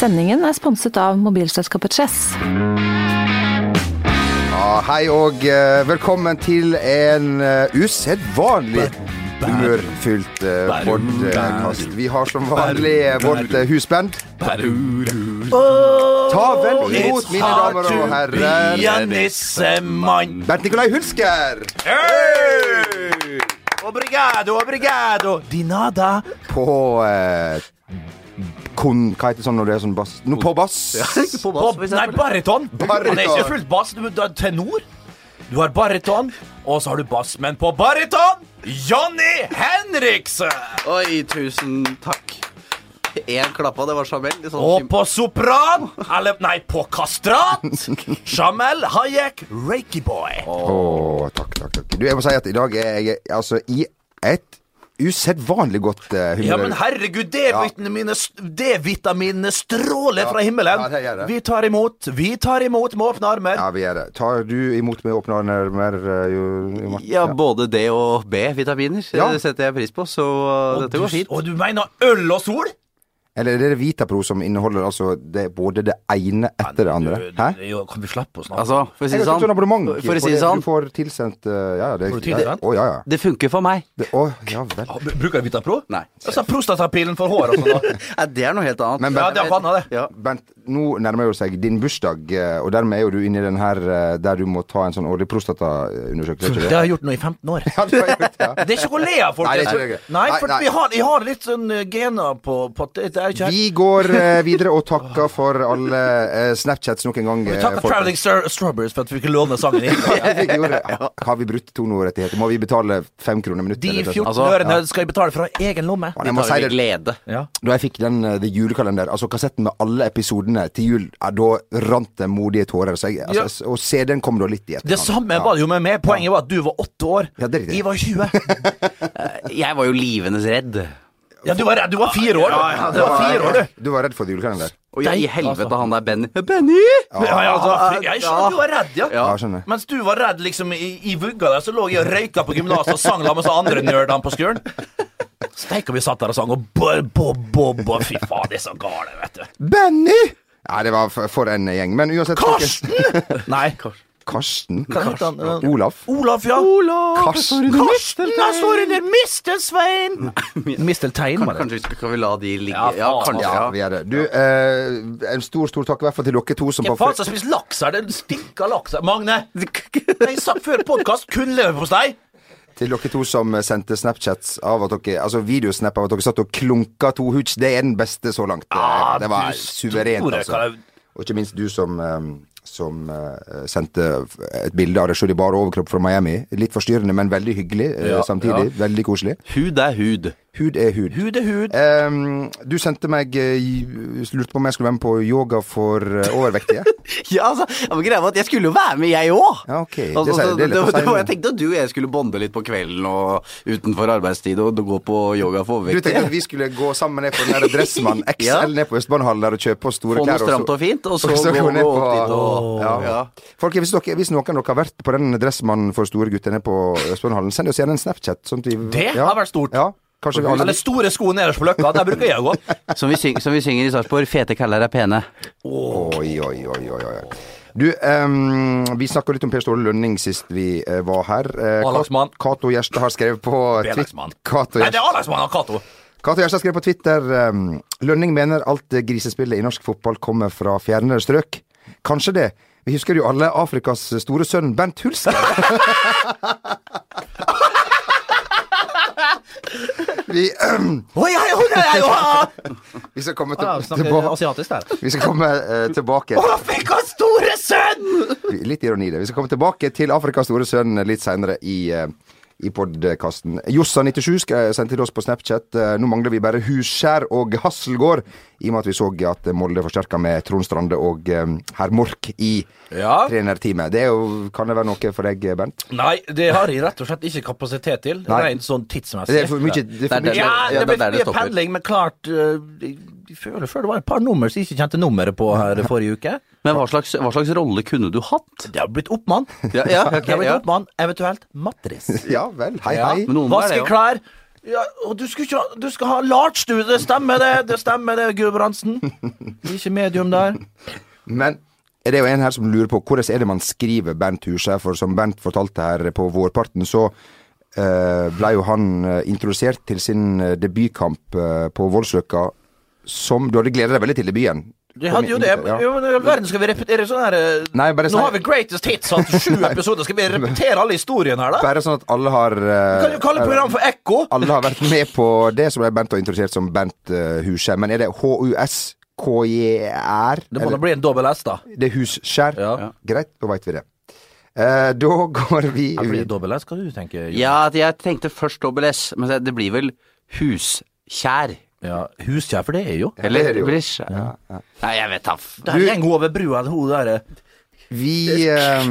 Sendingen er sponset av mobilselskapet Chess. Ja, hei og eh, velkommen til en uh, usedvanlig humørfylt uh, podkast. Vi har som vanlig eh, vårt uh, husband. Ta vel imot, mine damer og herrer. Bernt Nikolai Hulsker Hey! Obrigado, obrigado. Di nada. på eh, kon... Hva heter det sånn når det er sånn bass? No, på bass. På, nei, bariton. Bariton. Han er ikke fullt bass. Du, du har tenor. Du har bariton, og så har du bass. Men på bariton Johnny Henriksen! Oi, tusen takk. Én klappa, det var Jamel. Sånn Og på sopran Eller, nei, på kastrat Jamel Hayek Reiki-boy. Å, takk, takk, takk. Du, jeg må si at i dag er jeg altså i et usedvanlig godt uh, humør. Ja, men herregud, D-vitaminene stråler fra himmelen. Ja, det gjør det. Vi tar imot, vi tar imot med åpne armer. Ja, vi gjør det. Tar du imot med åpne armer, uh, jo, jo, ja. Ja, både D og B-vitaminer Ja. Det setter jeg pris på, så uh, dette går fint. Og du mener øl og sol? Eller er det Vitapro som inneholder altså det, både det ene etter det andre? Hæ? jo, Kan vi slappe å snakke? Altså, for å si det sånn For, For å si det. sånn, Du får tilsendt uh, Ja, det, Får det, ja. Å, ja, ja. det funker for meg. Det, å, ja vel. Ah, Bruker du Vitapro? Nei. Altså prostatapillen for hår og sånn. Nei, det er noe helt annet. Men Ja, det kan ha det. Ja. Bent, nå nærmer jo seg din bursdag, eh, og dermed er jo du inne i den her eh, der du må ta en sånn årlig prostataundersøkelse, Det det? har jeg gjort nå i 15 år. Ja, det har jeg gjort, ja. Det er ikke å le av, folk. Nei, for. Vi har, har litt sånn gener på, på at det, det er ikke Vi går eh, videre og takker for alle eh, Snapchats nok en gang. Vi eh, takker folkens. Traveling Star Strawberries for at vi fikk låne sangen inn. Har vi brutt tonorettigheter? Må vi betale fem kroner minuttet? De 14 sånt? Altså, ørene skal jeg betale fra egen lomme. Ja, jeg må si det. glede. Ja. Da jeg fikk den eh, the julekalender, altså kassetten med alle episodene til jul, da rant det modige tårer. Så jeg, altså, Ja. Og CD-en kom da litt i etterkant. Det samme var det jo med meg. Poenget var at du var åtte år. Ja, det er riktig. Jeg var 20. Jeg var jo livenes redd. Ja, du var. Du var fire år. du. Du var fire år, du. Du var redd for julekalender? Og jeg, i helvete, altså. han der Benny. Benny! Ja, ja, altså, jeg skjønner du var redd, ja. Ja, skjønner. Mens du var redd liksom i, i vugga der, så lå jeg og røyka på gymnaset og sang sammen med så andre nerdene på skolen. Steik og vi satt der og sang, og bo-bo-bo Fy faen, det er så gale, vet du. Benny! Ja, det var for, for en gjeng. Men uansett Karsten! Nei. Karsten? Karsten. Karsten. Uh, Olaf? Olaf, ja. Karsten? Karsten! Jeg står under Mistelstein! Misteltein, var det. Kanskje vi skal, kan vi la de ligge? Ja, Ja, kanskje. Ja, Ja. vi er det. Du, eh, en stor, stor takk i hvert fall til dere to som Hvem faen som spiser laks her? Det stinker laks her. Magne! Jeg sa før podkast kun leverpostei. Til dere to som sendte Snapchats av at dere Altså videosnap av at dere satt og klunka to hooch. Det er den beste så langt. Ah, det var suverent, altså. Og ikke minst du som eh, som uh, sendte et bilde av deg sjøl i bar overkropp fra Miami. Litt forstyrrende, men veldig hyggelig eh, Ja, samtidig. Veldig koselig. Hud er hud. Hud er hud. Hud er hud. Um, du sendte meg eh, Lurte på om jeg skulle være med på yoga for eh, overvektige. Ja, altså, greia var at jeg skulle jo være med, jeg òg. Ja, okay. Det Altså, det lett å det- det var- jeg tenkte at du og jeg skulle bonde litt på kvelden og utenfor arbeidstid og gå på yoga for overvektige. Du tenkte at vi skulle gå sammen ned på den der Dressmann XL Ja. ned på Østbanehallen der og kjøpe oss store Få noe stramt og fint, og så og så gå, ned på- dit og Ja. ja. Folk, hvis, dere, hvis noen av dere har vært på den Dressmann for store gutter nede på Østbanehallen, send oss gjerne en Snapchat. Sånn vi, Det har vært stort. Ja, kanskje vi alle Eller store sko nederst på løkka. Der bruker jeg å gå. Som vi, syng, som vi synger i Sarpsborg, fete kaller er pene. Oi, oi, oi, oi, oi. Du, um, vi snakka litt om Per Ståle Lønning sist vi uh, var her. A-lagsmann. Cato Gjerstad har skrevet på Twitter Cato Nei, det er A-lagsmann av Cato. Cato Gjerstad skrev på Twitter um, Lønning mener alt grisespillet i norsk fotball kommer fra fjernere strøk. Kanskje det. Vi husker jo alle Afrikas store sønn Bernt Hulsker. vi, ehm, Oi, oi, oi, oi, oi. vi skal komme til, Ah, tilbake. Vi skal komme uh, tilbake Afrikas store sønn! Litt ironi det. Vi skal komme tilbake til Afrikas store sønn litt seinere i, eh, i podkasten. Jossa97 skal- sendte til oss på Snapchat. Eh, Nå mangler vi bare Husskjær og Hasselgård, i og med at vi så at Molde forsterka med Trond Strande og eh, herr Mork i Ja. trenerteamet. Det jo, kan det være noe for deg, Bernt? Nei, det har jeg rett og slett ikke kapasitet til. Nei. Rent sånn tidsmessig. Det er for mye, det er for mye. Ja, det blir pendling, men klart jeg, jeg føler før det var et par nummer som jeg ikke kjente nummeret på her forrige uke. Men hva slags, hva slags rolle kunne du hatt? Det har blitt oppmann. Ja, ja, okay, det har blitt ja. oppmann, eventuelt matris. Ja vel. Hei, hei. Det Vaske klær, Ja, og du ikke ha, du skal ha large, du. Det stemmer, det. Det stemmer, det, Gudbrandsen. Ikke medium der. Men det er jo en her som lurer på hvordan er det man skriver Bernt Huse? For som Bernt fortalte her på vårparten, så uh, ble jo han eh, introdusert til sin eh, debutkamp på Voldsløkka som Du hadde gledet deg veldig til debuten? De hadde jo det. Ja. Jo, men i all verden skal vi repetere sånn her eh, Nei, bare Nå har vi Greatest Hits, hatt sju episoder. Skal vi repetere alle historiene her, da? Bare sånn at alle har uh, Kan du kalle programmet for Ekko? Alle har vært med på det som ble Bent og introdusert som Bent uh, Huskjær. Men er det H-U-S-K-J-R? Det må da bli en dobbel S, da. Det er Husskjær? Ja. Greit, da veit vi det. Uh, da går vi ut. blir det dobbel S? Hva du tenker du? Ja, jeg tenkte først dobbel S, men det det blir vel huskjær. Ja Huskjær, for det er jo Eller det er det jo. blir skjær. Nei, jeg vet da. Det er går over brua, hun der Vi eh,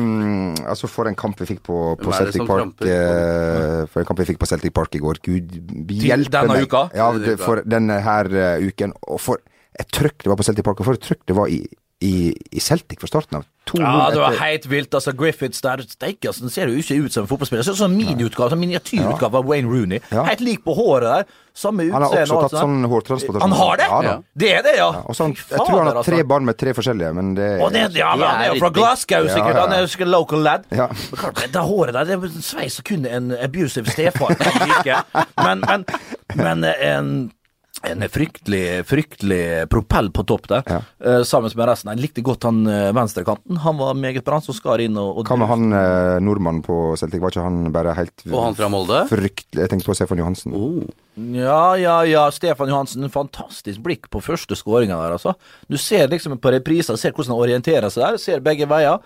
Altså, for en kamp vi fikk på, på det Celtic Park eh, For en kamp vi fikk på Celtic Park i går. Gud hjelpe denne meg. uka? Ja, det, for denne her uh, uken. Og for et trøkk det var på Celtic Park, og for et trøkk det var i, i, i Celtic fra starten av. To Ja, det var etter- helt vilt. altså Griffiths der Steike, altså, den ser jo ikke ut som en fotballspiller. Ser ut som miniutgave, sånn miniatyrutgave av Wayne Rooney. Ja. Helt lik på håret der. Samme utseende. Han har også tatt sånn hårtransplantasjon. Han har det? Ja. Ja. Det er det, ja. Ja, og så han, jeg tror han har tre altså. barn med tre forskjellige, men det Og det, ja, men han er jo fra. Glasgow, sikkert. Ja, ja. Han er jo sikkert local lad. Ja. Men det, det håret der, det er som kun en abusive stefar kan like. Men, men, men en, en fryktelig, fryktelig propell på topp der, Ja. uh, sammen med resten. Jeg likte godt han uh, venstrekanten. Han var meget bra, som skar inn og, og Hva med han uh, nordmannen på Celtic? Var ikke han bare helt Og han fra Molde? Fryktelig Jeg tenkte på Stefan Johansen. Oh. Ja, ja, ja. Stefan Johansen, En fantastisk blikk på første skåringa der, altså. Du ser liksom på repriser, ser hvordan han orienterer seg der, ser begge veier.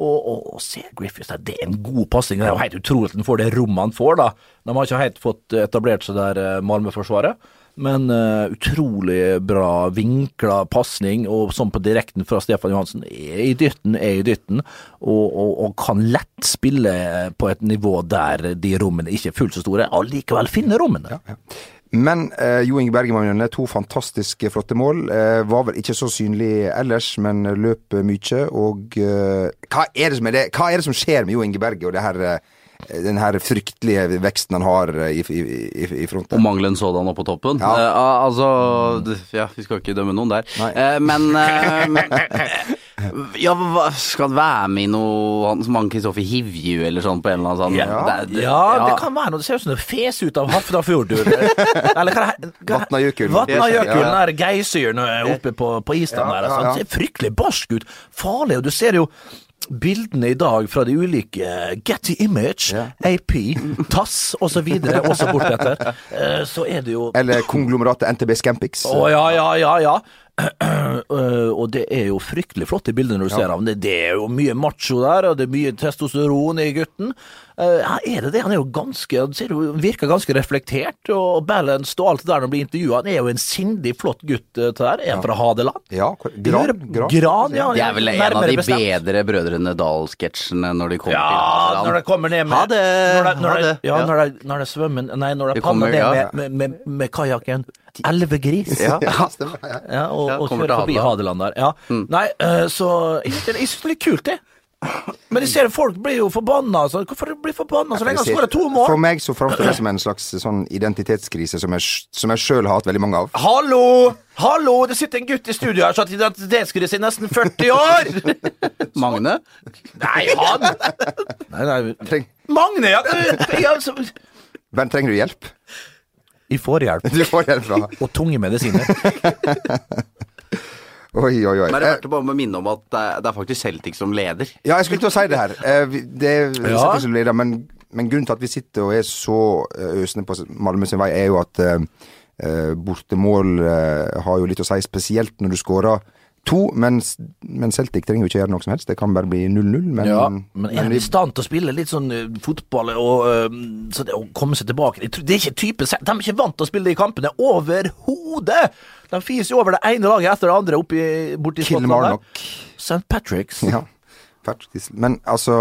Og, og, og ser Griffiths der, det er en god pasning. Det er jo helt utrolig at han får det rommet han får, da. De har ikke helt fått etablert seg der, eh, Malmö-forsvaret. Men uh, utrolig bra vinkla pasning, og sånn på direkten fra Stefan Johansen. Er i dytten, er i dytten, og, og, og kan lett spille på et nivå der de rommene ikke er fullt så store, og likevel finne rommene. Men eh, Jo Inge Bergman to fantastiske flotte mål. Eh, var vel ikke så synlig ellers, men løp eh, mye. Og eh, hva, er det som er det, hva er det som skjer med Jo Inge Berge og det her, eh, den her fryktelige veksten han har eh, i, i, i, fronten. Og mangelen sådan oppå på toppen. Ja. Eh, altså Ja, vi skal ikke dømme noen der. Eh, men eh, Ja, hva, skal han være med i noe han- som han Kristoffer Hivju eller sånn på en eller annen sånn Ja, det- det- ja, det kan være noe. Det ser ut som det fes ut av Hafnarfjorden. Eller hva er det? Vatnajökull. Vatnajökull, Ja, ja. den der geyseren oppe på, på Island Ja, der. ja, Altså. ja. Det ser fryktelig barsk ut. Farlig. Og du ser jo bildene i dag fra de ulike Getty Image, Ja. AP, TASS osv. også bortetter. Eh, Så er det jo Eller konglomeratet NTB Scampix? Å ja, ja, ja, ja. Eh, og det er jo fryktelig flotte bilder når du ser ham. Det, det er jo mye macho der, og det er mye testosteron i gutten. Eh, ja, er det det? Han er jo ganske Han ser jo, virker ganske reflektert og balanced og alt det der når han blir intervjua. Han er jo en sindig, flott gutt eh, til der. Er han fra Hadeland? Ja, Gran? Gran? Gran, ja. Det er vel en av de bestemt. bedre Brødrene Dal-sketsjene når de kommer Ja, til Hadeland. når de kommer ned med Ha det, Når de, når ha det, det. ja, Ja. når de, når de svømmer Nei, når Det kommer- ned ja. med, med, med, med kajakken. Elvegris. Ja. Ja, stemmer. Ja. Ja, og, Ja, og kjøre forbi Hadeland. Der. Ja. Nei, eh, så Jeg synes det jeg synes det er litt kult, det. Men jeg ser folk blir jo forbanna. Altså. Hvorfor blir forbanna så lenge han skårer to For meg så framstår det som en slags sånn identitetskrise som jeg, som jeg sjøl har hatt veldig mange av. Hallo! Hallo! Det sitter en gutt i studio her som har hatt identitetskrise i nesten 40 år! Magne? Nei, han Nei, nei. Treng, Magne, ja! altså, trenger du hjelp? Vi får hjelp. Du får hjelp fra Og tunge medisiner. Oi, oi, oi. Men det er Eh, verdt å bare minne om at det er, det er faktisk Celtic som leder. Ja, jeg skulle til å si det her. Eh, vi- Det er Ja. selvfølgelig som leder, men, men grunnen til at vi sitter og er så eh, øsende på Malmö sin vei, er jo at eh, eh, bortemål eh, har jo litt å si, spesielt når du skårer to. Men, men Celtic trenger jo ikke gjøre noe som helst. Det kan bare bli 0-0. Men, Ja, men er de i stand til å spille litt sånn eh, fotball og eh, så det, og komme seg tilbake Det er ikke type De er ikke vant til å spille de kampene overhodet! De fiser over det ene laget etter det andre oppi, borti Skottland. St. Patrick's. Ja, faktisk. Men altså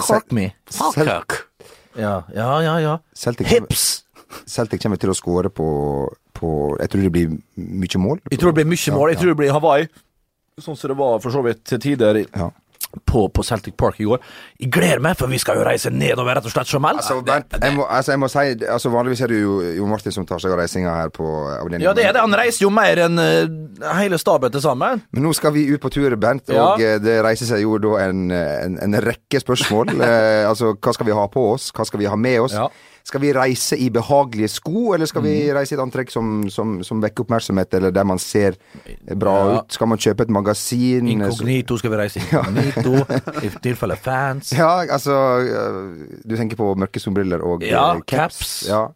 Cork me. Falkirk. Ja, ja, ja. ja. Celtic, Hips! Celtic kommer til å skåre på, på Jeg tror det blir mye mål. Jeg tror det blir mye mål. Jeg tror det blir Hawaii. Sånn som det var for så vidt til tider. Ja. på, på Celtic Park i går. Jeg gleder meg, for vi skal jo reise nedover, rett og slett, som Altså, Bernt, jeg må, altså, jeg må si altså, Vanligvis er det jo Jo Martin som tar seg av reisinga her på avdelingen. Ja, det er det. Han reiser jo mer enn uh, hele staben til sammen. Men nå skal vi ut på tur, Bernt, Ja. og eh, det reiser seg jo da en, en, en rekke spørsmål. uh, altså, hva skal vi ha på oss? Hva skal vi ha med oss? Ja. Skal vi reise i behagelige sko, eller skal vi Mhm. reise i et antrekk som, som, som vekker oppmerksomhet, eller der man ser bra Ja. ut? Skal man kjøpe et magasin? Inkognito skal vi reise inkognito, i tilfelle fans. Ja, altså øh, Du tenker på mørke solbriller og Ja, øh, caps. caps. Ja.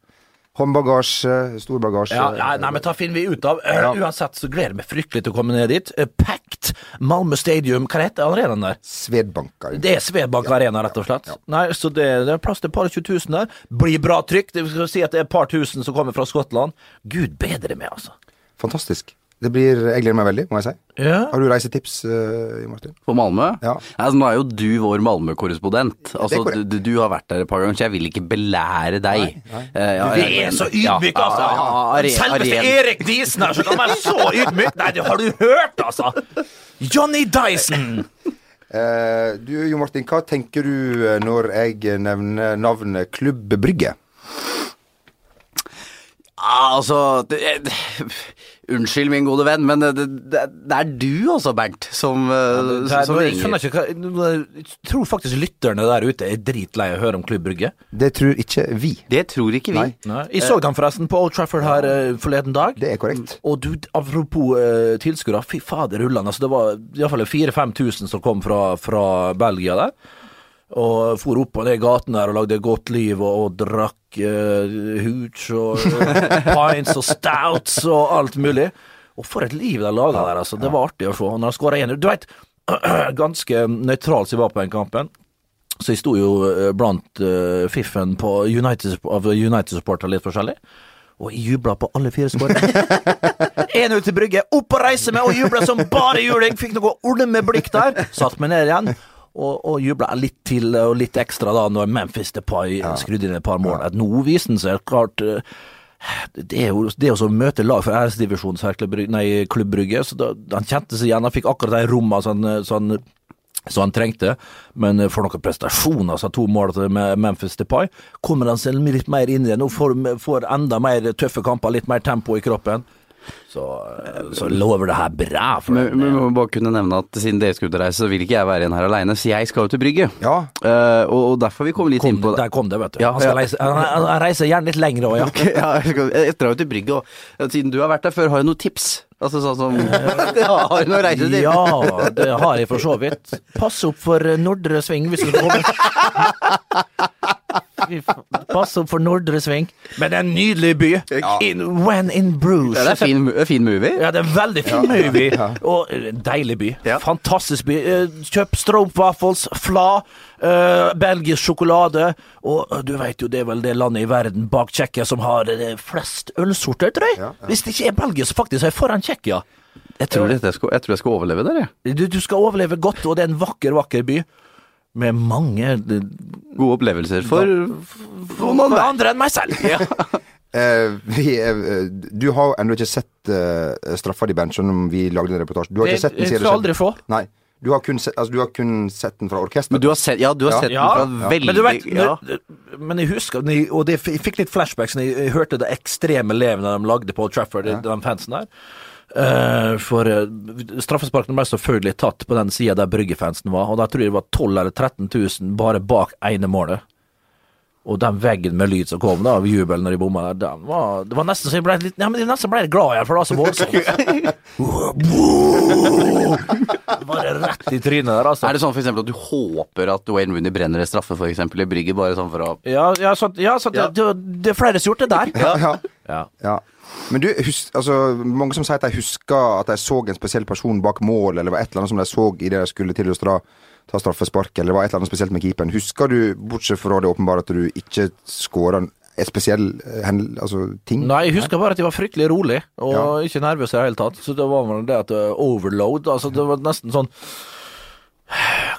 Håndbagasje, storbagasje. Ja, ja, nei, men ta finner vi ut av. Ja. Uansett så gleder jeg meg fryktelig til å komme ned dit. Eh, Packed Malmö Stadium, hva heter arenaen der? Svedbanker. Det er Svedbank Arena, rett og slett. Nei, så det, det er plass til et par og tjue tusen der. Blir bra trykk. Det vil si at det er et par tusen som kommer fra Skottland. Gud bedre med, altså. Fantastisk. Det blir, Jeg gleder meg veldig, må jeg si. Ja. Har du reisetips, uh, Martin? På Malmö? Ja. Altså, nå er jo du vår Malmö-korrespondent. Altså, du, du har vært der et par ganger, så jeg vil ikke belære deg. Eh, ja, Du er så ydmyk, ja, altså! ja, ja, are- Selveste are- Erik Diesen her, så kan være så ydmyk! Nei, det har du hørt, altså! Johnny Dyson! Uh, du, Jo Martin, hva tenker du når jeg nevner navnet Klubb Brygge? Altså det, det, Unnskyld, min gode venn, men det, det, det er du også, Bernt, som, ja, Det er, som jeg, ringer. ikke hva, jeg tror faktisk lytterne der ute er dritlei av å høre om Klubb Brygge. Det tror ikke vi. Det tror ikke vi. Nei. Jeg så dem forresten på Old Trafford her ja. forleden dag. Det er korrekt. Og du, apropos uh, tilskuere, fy fader rullan. Altså, det var iallfall 4000-5000 som kom fra, fra Belgia der. Og for opp og ned gaten der og lagde godt liv og, og drakk uh, hooch og uh, pints og stouts og alt mulig. Og for et liv de laga der, altså. Det var artig å se. Når han skåra én Du veit, ganske nøytralt som jeg var på den kampen. Så jeg sto jo eh, blant uh, fiffen på United, av United-supportere litt forskjellig. Og jeg jubla på alle fire skårene. 1-0 til Brygge, opp og reise med og jubla som bare juling! Fikk noe olmeblikk der. Satt meg ned igjen. Og, og jubla litt til og litt ekstra da når Memphis Depay skrudde inn et par mål. At nå viste han seg klart eh, det er jo det å møte lag fra æresdivisjonen Klubb Brygge, så da, han kjente seg igjen. Han fikk akkurat de rommene som han- så han så han trengte, men for noen prestasjoner, altså to mål med Memphis Depay, kommer han seg litt mer inn i det. Nå får, får enda mer tøffe kamper, litt mer tempo i kroppen. Så, så lover det her bra. For Men den, men vi må bare kunne nevne at siden dere skal ut og reise, så vil ikke jeg være igjen her aleine, så jeg skal jo til Brygge. Ja. Uh, og, og derfor vi komme litt kom, inn på det. der kom det, vet du. Ja, han, skal ja. reise, han, han, reiser gjerne litt lenger òg, ja. ja, jeg skal- jeg drar jo til Brygge, og siden du har vært der før, har jeg noen tips? Altså sånn som ja, Har du noen reisetips? Ja, det har jeg for så vidt. Pass opp for eh, Nordre Sving hvis du skal komme. Fy faen. Pass opp for Nordre Sving. Men det er en nydelig by. In, when in Bruce. Ja, det er fin, er fin movie. Ja, det er en veldig fin movie. Og eh, en deilig by. Ja. Fantastisk by. Eh, Kjøp stroopwafels, fla, uh, belgisk sjokolade. Og eh, du vet jo, det er vel det landet i verden bak Tsjekkia som har eh, flest ølsorter, tror jeg. Hvis det ikke er Belgia, så faktisk er jeg foran Tsjekkia. Jeg tror, dette skal, jeg tror jeg skal overleve der, jeg. Du, du skal overleve godt, og det er en vakker, vakker by. Med mange eh, Gode opplevelser for, for noen for andre enn meg selv. Ja. Uh, vi, uh, du har ennå ikke sett uh, straffa di, Bernt, selv om vi lagde en reportasje. Du har Det ikke sett den sier du aldri få. Nei. Du har kun sett, altså, du har kun sett den fra orkesteret. Men du har sett, ja, du har Ja. sett Ja, den fra veldig Men du vet, ja. når, men jeg husker Og det, jeg fikk litt flashbacks når jeg hørte det ekstreme levende de lagde på Trafford, de fansen der. Eh, for uh, straffesparkene ble selvfølgelig tatt på den sida der Brygge-fansen var, og da tror jeg det var 12 000 eller 13 000 bare bak ene målet. Og den veggen med lyd som kom da, av jubel når de bomma der, den var Det var nesten så jeg ble litt Ja, men jeg nesten ble glad igjen, for det var så voldsomt. Bare rett i trynet der, altså. Er det sånn eksempel at du håper at Wayne Rooney brenner en straffe for eksempel i Brygge, bare sånn for å Ja, ja, så, ja, så det, det, det er flere som har gjort det der. ja. Ja. Ja. Men du, hus, altså, mange som sier at de husker at de så en spesiell person bak mål, eller var et eller annet som de så i det de skulle til å dra, ta straffespark, eller var et eller annet spesielt med keeperen. Husker du, bortsett fra det åpenbare, at du ikke skåra en spesiell eh, altså, ting? Nei, jeg husker bare at jeg var fryktelig rolig, og Ja. ikke nervøs i det hele tatt. Så det var vel det at uh, overload Altså, det var nesten sånn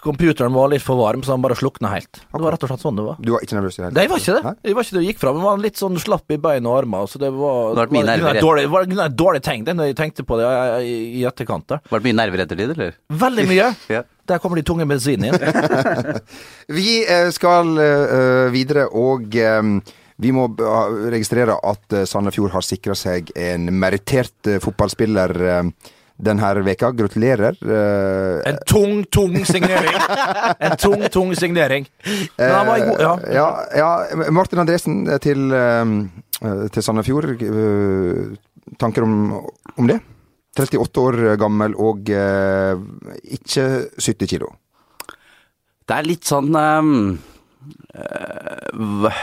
computeren var litt for varm, så han bare slukna helt. Det var rett og slett sånn det var. Du var ikke nervøs i det hele Nei, jeg var ikke det. Jeg var ikke det. Jeg gikk fram, men var litt sånn slapp i bein og armer. Så det var, Det var nerver et dårlig, var et dårlig tegn det, når jeg tenkte på det i, i, i etterkant. der. Var det mye nerver ettertid, eller? Veldig mye. Ja. Der kommer de tunge medisinene inn. Vi eh, skal eh, videre, og eh, vi må registrere at Sandefjord har sikra seg en merittert fotballspiller eh, denne veka. Gratulerer. eh, En tung, tung signering. En tung, tung signering. Men han var god, ja. Eh, ja, ja. Martin Andresen til, eh, til Sandefjord. tanker om, om det? 38 år gammel og ikke 70 kilo. Det er litt sånn um, uh,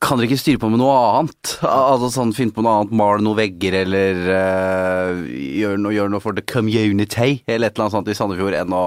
Kan dere ikke styre på med noe annet? Altså sånn, Finne på noe annet, male noen vegger, eller uh, gjøre noe, gjør noe for the community, eller et eller annet sånt i Sandefjord, enn å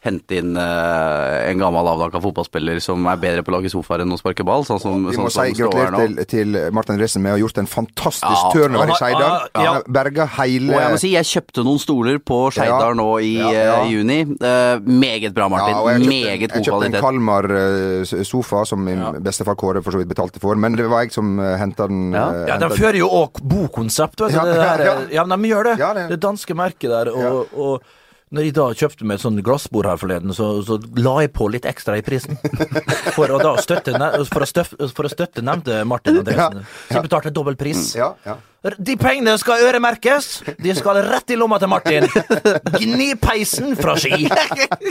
hente inn eh, en gammel avdanka fotballspiller som er bedre på å lage sofaer enn å sparke ball, sånn som, Vi må sånn si gratulerer til, til Martin Andresen med å ha gjort en fantastisk Ja, turnover i Skeidar. ja, ja. Berga hele Og jeg må si, jeg kjøpte noen stoler på Skeidar Ja. nå i Ja, ja. eh, juni. Uh, meget bra, Martin. Jeg kjøpte, meget jeg god kjøpte en. Kalmar-sofa som min bestefar Kåre for så vidt betalte for, men det var jeg som uh, henta den. Ja. uh, Ja, De fører jo òg bokonsept, vet du. Ja, det ja, ja. ja, men de gjør det. Ja, det- det. danske merket der. Og, og når jeg da kjøpte meg et sånt glassbord her forleden, så, så la jeg på litt ekstra i prisen. For å støtte, for å støf, for å støtte nevnte Martin Andresen. Så jeg betalte dobbel pris. Ja, ja. De pengene skal øremerkes! De skal rett i lomma til Martin. Gni peisen fra Ski!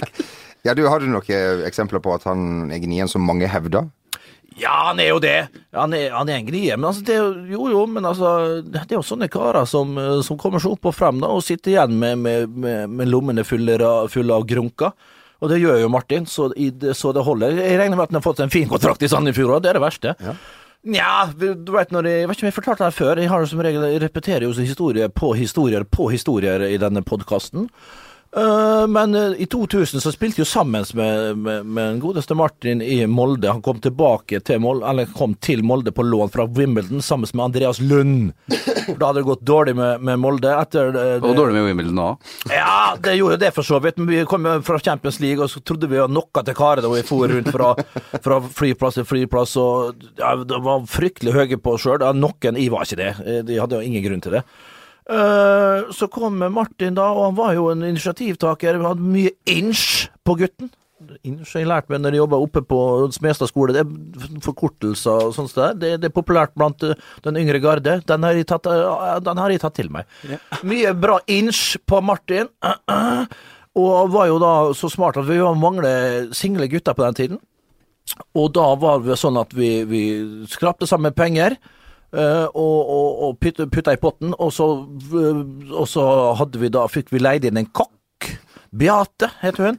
ja, du Har du noen eksempler på at han er gnien, som mange hevder? Ja, han er jo det. Han er, han er en grie. Men altså, det er jo, jo, jo, men altså Det er jo sånne karer som, eh, som kommer seg opp og frem da, og sitter igjen med, med, med, med lommene fulle, av- fulle av grunker. Og det gjør jo Martin, så, i, så det holder. Jeg regner med at han har fått en fin kontrakt i Sandefjord òg, det er det verste. Nja, du vet når jeg, jeg vet ikke om jeg fortalte det før. Jeg har som regel, jeg repeterer jo historier historie på historier på historier i denne podkasten. Men eh, i 2000 så spilte vi jo sammen med, med, med den godeste Martin i Molde. Han kom tilbake til Molde, kom til Molde på lån fra Wimbledon sammen med Andreas Lund. Da hadde det gått dårlig med, med Molde etter det, Og dårlig med Wimbledon òg. ja, det gjorde det for så vidt. Men vi kom jo fra Champions League, og så trodde vi jo noe til karet da vi for rundt fra, fra flyplass til flyplass. Og ja, det var fryktelig høye på oss sjøl. Noen i var ikke det. Eh, De hadde jo ingen grunn til det. Eh, så kom Martin, da, og han var jo en initiativtaker. Vi hadde mye inch på gutten. Inch har jeg lært meg når jeg jobba oppe på Smestad skole. Det er forkortelser og sånt. der. Det, det er populært blant eh, den yngre garde. Den har jeg tatt, eh, den har jeg tatt til meg. Mye bra inch på Martin. Og var jo da så smart at vi manglet single gutter på den tiden. Og da var det sånn at vi, vi skrapte sammen penger. Eh, og, og, og putta, putta i potten, og så, eh, og så hadde vi da, fikk vi leid inn en kokk. Beate heter hun.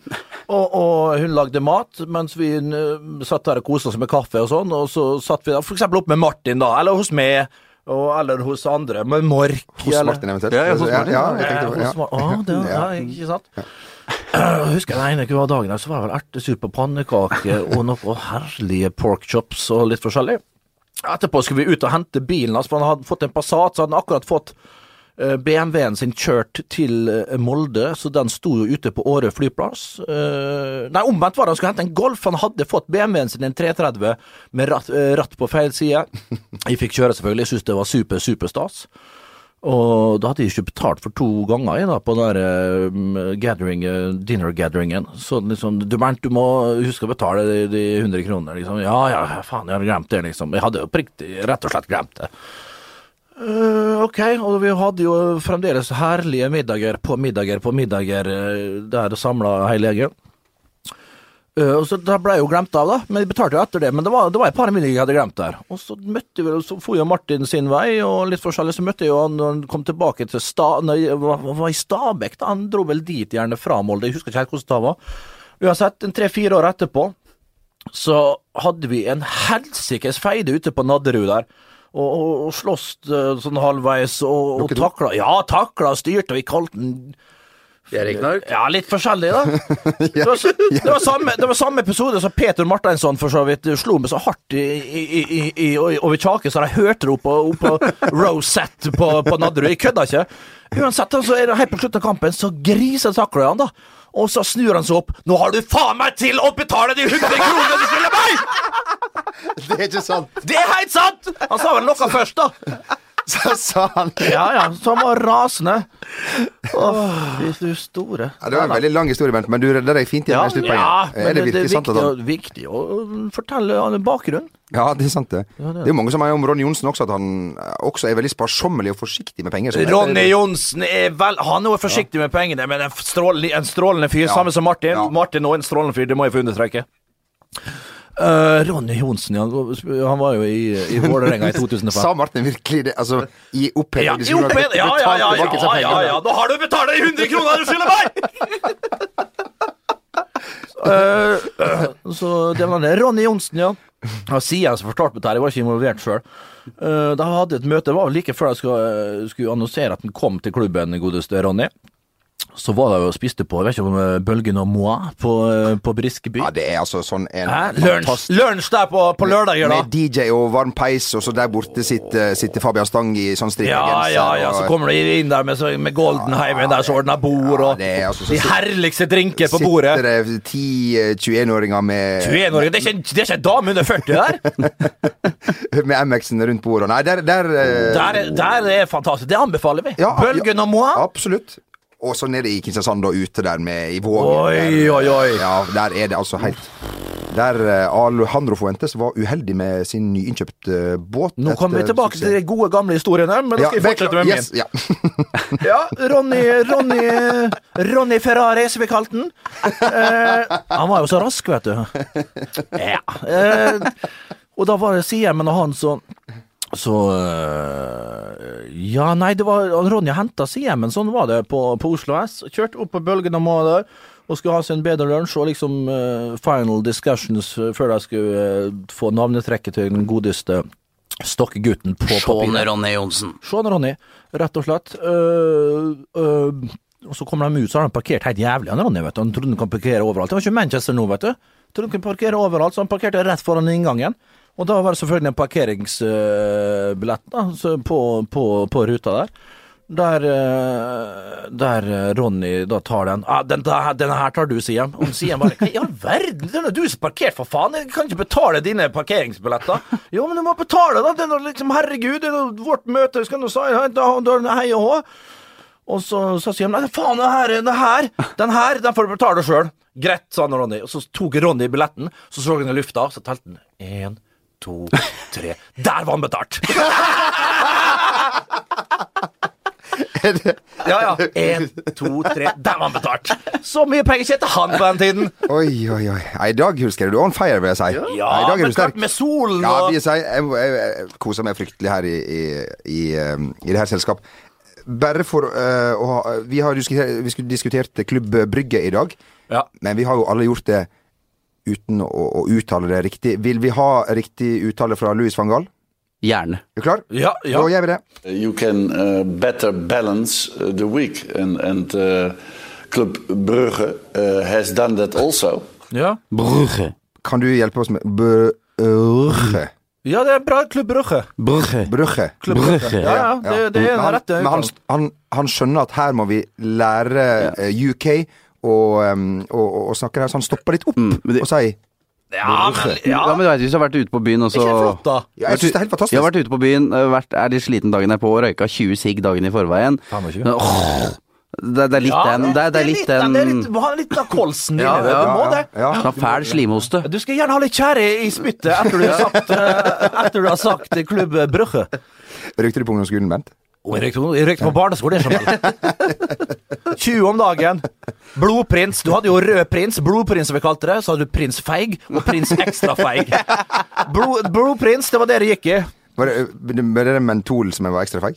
Og, og hun lagde mat, mens vi eh, satt der og koste oss med kaffe og sånn. Og så satt vi da for eksempel opp med Martin, da, eller hos meg, og, eller hos andre, med Mork. Hos eller- Martin eventuelt? Ja, ja, hos Martin. Ja, jeg Eh, tenkte, hos ja. Å, det var, ja, ikke sant? Jeg husker den ene hver dagen der, så var det vel ertesuppe på pannekake og noe herlige pork chops og litt forskjellig. Etterpå skulle vi ut og hente bilen hans, for han hadde fått en Passat, så hadde han akkurat fått eh, BMW-en sin kjørt til eh, Molde, så den sto jo ute på Åre flyplass. Eh, Nei, omvendt var det, han skulle hente en Golf. Han hadde fått BMW-en sin, en 330, med ratt, ratt på feil side. Jeg fikk kjøre, selvfølgelig. Jeg syntes det var super, super stas. Og da hadde jeg ikke betalt for to ganger jeg da, på den der eh, gathering, eh, dinner-gatheringen. Så liksom, du Bernt, du må huske å betale de, de 100 kronene. Liksom. Ja ja, faen, jeg hadde glemt det, liksom. Jeg hadde jo riktig, rett og slett glemt det. Uh, ok, og vi hadde jo fremdeles herlige middager på middager på middager der samla hele gjengen. Eh, og så Da ble jeg jo glemt av, da. Men jeg betalte jo etter det. Men det var, det var et par minutter jeg hadde glemt der. Og så møtte vi, så for jo Martin sin vei, og litt forskjellig. Så møtte jeg jo han når han kom tilbake til sta, nei, var, var i Stabekk. da, Han dro vel dit gjerne fra Molde. Jeg husker ikke helt hvordan det var. Uansett, tre-fire år etterpå så hadde vi en helsikes feide ute på Nadderud der. Og, og, og sloss eh, sånn halvveis, og, og takla Ja, takla og styrte, og vi kalte den Erik Nark? ja, litt forskjellig, da. Det var, det var, samme, det var samme episode som Peter Marteinsson for så vidt slo meg så hardt i, i, i, over kjaken, så de hørte det oppå, på Rosette på, på Nadderud. Jeg kødda ikke. Uansett, så er det helt på slutten av kampen, så griser takler han, da. Og så snur han seg opp. 'Nå har du faen meg til å betale de 100 kronene du skylder meg!' Det er ikke sant! Det er helt sant! Han sa vel noe først, da. Så sa han Ja, ja, så han var rasende. Åh, du store. ja, Det var en veldig lang historie, Bent, men du redda deg fint igjen Ja, med sluttpoenget. ja, er det virkelig er sant? viktig, å- viktig å fortelle han bakgrunnen. ja, det er sant, det. Ja, det er jo mange som er om Ronny Johnsen også, at han eh, også er veldig sparsommelig og forsiktig med penger. Ronny Johnsen er vel Han er jo forsiktig med pengene, men en strålende, en strålende fyr. Ja. Samme som Martin. Ja. Martin òg en strålende fyr, det må jeg få understreke. Eh, Ronny Johnsen, ja, han var jo i, i Vålerenga i 2005. Sa Martin virkelig det? Altså, i oppheting Ja, i opphet, ja, ja, ja, ja, ja, ja, Nå har du betalt de 100 kroner du skylder meg! Eh, eh, så det var det. Ronny Johnsen, ja. Han sier som fortalte meg dette, jeg var ikke involvert sjøl. da jeg hadde et møte, det var vel like før jeg skulle, skulle annonsere at han kom til klubben, godeste Ronny. Så var det jo og spiste på jeg vet ikke om eh, Bølgen og Moi på, eh, på Briskeby. Ja, det er altså sånn en Lunsj, lunsj der på, på lørdager, da. Med DJ og varm peis, og så der borte sitter, sitter Fabian Stang i sånn Ja, strikkegenser. ja, ja, så kommer du inn der med, med Goldenheimen der så ordner bord, Ja, og altså så de herligste drinker på bordet. Sitter det ti eh, 21-åringer med, 21-åringer, det er ikke en dame under 40 der! med MX-en rundt bordet. Nei, der, der, eh, Der, er- der er fantastisk. Det anbefaler vi. Ja, Bølgen og Moi. Absolutt. Og så nede i Kristiansand da, ute der med i Vågen. Oi, der, oi, oi. Ja, der er det altså helt Der eh, Alejandro Fuentes var uheldig med sin nyinnkjøpte båt. Nå kommer vi tilbake tilbake til de gode, gamle historiene, men da skal vi fortsette med min. ja. Ja, Ronny, Ronny, Ronny Ferrari, som vi kalte den. Eh, han var jo så rask, vet du. Ja. Eh, og da var det Siemen og han så så eh, Ja, nei, det var Ronja henta Siemen, sånn var det på, på Oslo S. Kjørte opp på Bølgen og Moa der. Og skulle ha seg en bedre lunsj og liksom uh, final discussions før de skulle uh, få navnetrekket til den godeste stokkegutten på Sean papiret. Ronny Johnsen. Sean Ronny, rett og slett. Uh, og så kommer de ut, så har de parkert helt jævlig, han Ronny, vet du. Han trodde han kunne parkere overalt. Det var ikke Manchester nå, vet du. Trodde han kunne parkere overalt, så han parkerte rett foran inngangen. Og da var det selvfølgelig en parkeringsbillett da, på, på, på ruta der. Der, øh, der Ronny da tar den ah, den, der, denne her tar du, sier han. Og sier han bare Hva i all verden, den er du som parkert, for faen! Jeg kan ikke betale dine parkeringsbilletter. Jo, men du må betale, da! Det er liksom, herregud, det er vårt møte, skal du si hei og hå. Og så, så sier han nei, faen, den her, den her, den her, den får du betale sjøl. Greit, sa han Ronny. Og så tok Ronny billetten, så så han i lufta, så telte han én, to, tre. Der var han betalt! Ja, ja. Én, to, tre. Der var han betalt! Så mye penger tjente han på den tiden. Oi, oi, oi. I dag husker du on fire, vil jeg si. Ja, I dag er du sterk. med solen Ja, og vil jeg. Jeg, jeg, jeg koser meg fryktelig her i, i, i, um, i det her selskap. Bare for uh, å ha Vi har diskutert, vi skulle diskutert Klubb Brygge i dag, Ja. men vi har jo alle gjort det uten å, å uttale det riktig. Vil vi ha riktig uttale fra Louis van Gaal? Gjerne. Er du klar? Ja, ja. Da gjør vi det. You can uh, better balance uh, the week, and and uh, Club Brugge uh, has done that also. ja. Brugge. Kan du hjelpe oss med Brugge? Ja, det er bra. Klubb Brugge. Brugge. Brugge. Klubb Brugge. Ja, ja, det, det er en rette. men han, han, han skjønner at her må vi lære eh, UK og, og, og, og snakke her, så han stopper litt opp Mm, men det- og sier Ja, men, Ja, ja. men du vet, hvis du har vært ute på byen og så Ikke flott, da. ja, Jeg syns det er helt fantastisk. Jeg har vært ute på byen, øh, vært, er litt sliten dagen derpå og røyka 20 sigg dagen i forveien. Åh, det, det er litt den Det det er litt den Det er litt, ha litt av kolsen din Ja, det. Du må det. Ja, ja. fæl slimhoste. Du skal gjerne ha litt tjære i spyttet etter du har sagt, eh, etter du har sagt Klubb Brugge. Røykte du på ungdomsskolen, Bent? Og jeg røykte, jeg røykte på barneskole, du. 20 om dagen. Blodprins. Du hadde jo rød prins, blodprins som vi kalte det. Så hadde du prins feig og prins ekstra feig. Blod, blodprins, det var det det gikk i. Var det, var det mentol som var ekstra feig?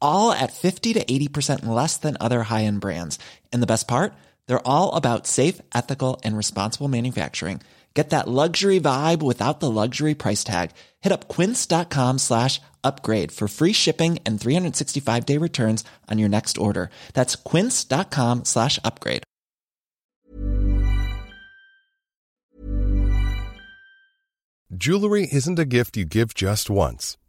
all at 50 to 80% less than other high end brands. And the best part? They're all about safe, ethical, and responsible manufacturing. Get that luxury vibe without the luxury price tag. Hit up quince.com slash upgrade for free shipping and 365 day returns on your next order. That's quince.com slash upgrade. Jewelry isn't a gift you give just once.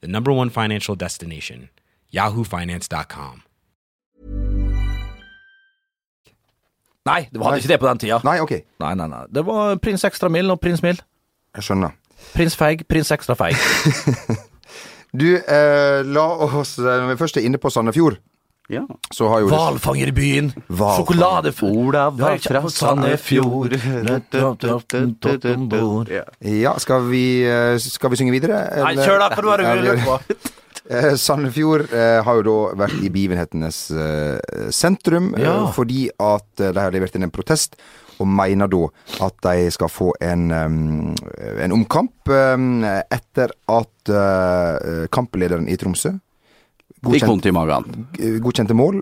the number one financial destination, yahoofinance.com. Nei, det var ikke det på den tida. Nei, ok. Nei, nei, nei. Det var prins ekstra mild og prins mild. Jeg skjønner. Prins feig, prins ekstra feig. Du, eh, la oss eh, Når vi først er inne på Sandefjord, Ja. så har jo Hvalfangerbyen. Hvalfanger. Sjokolade... Olav var fra Sandefjord. Ja. Skal vi, eh, skal vi synge videre? Nei, kjør da, for nå har det mulig på? Eh, Sandefjord eh, har jo da vært i begivenhetenes eh, sentrum, eh, Ja. fordi at de har levert inn en protest, og mener da at de skal få en, um, en omkamp um, etter at uh, kamplederen i Tromsø Fikk vondt i magen. godkjente mål,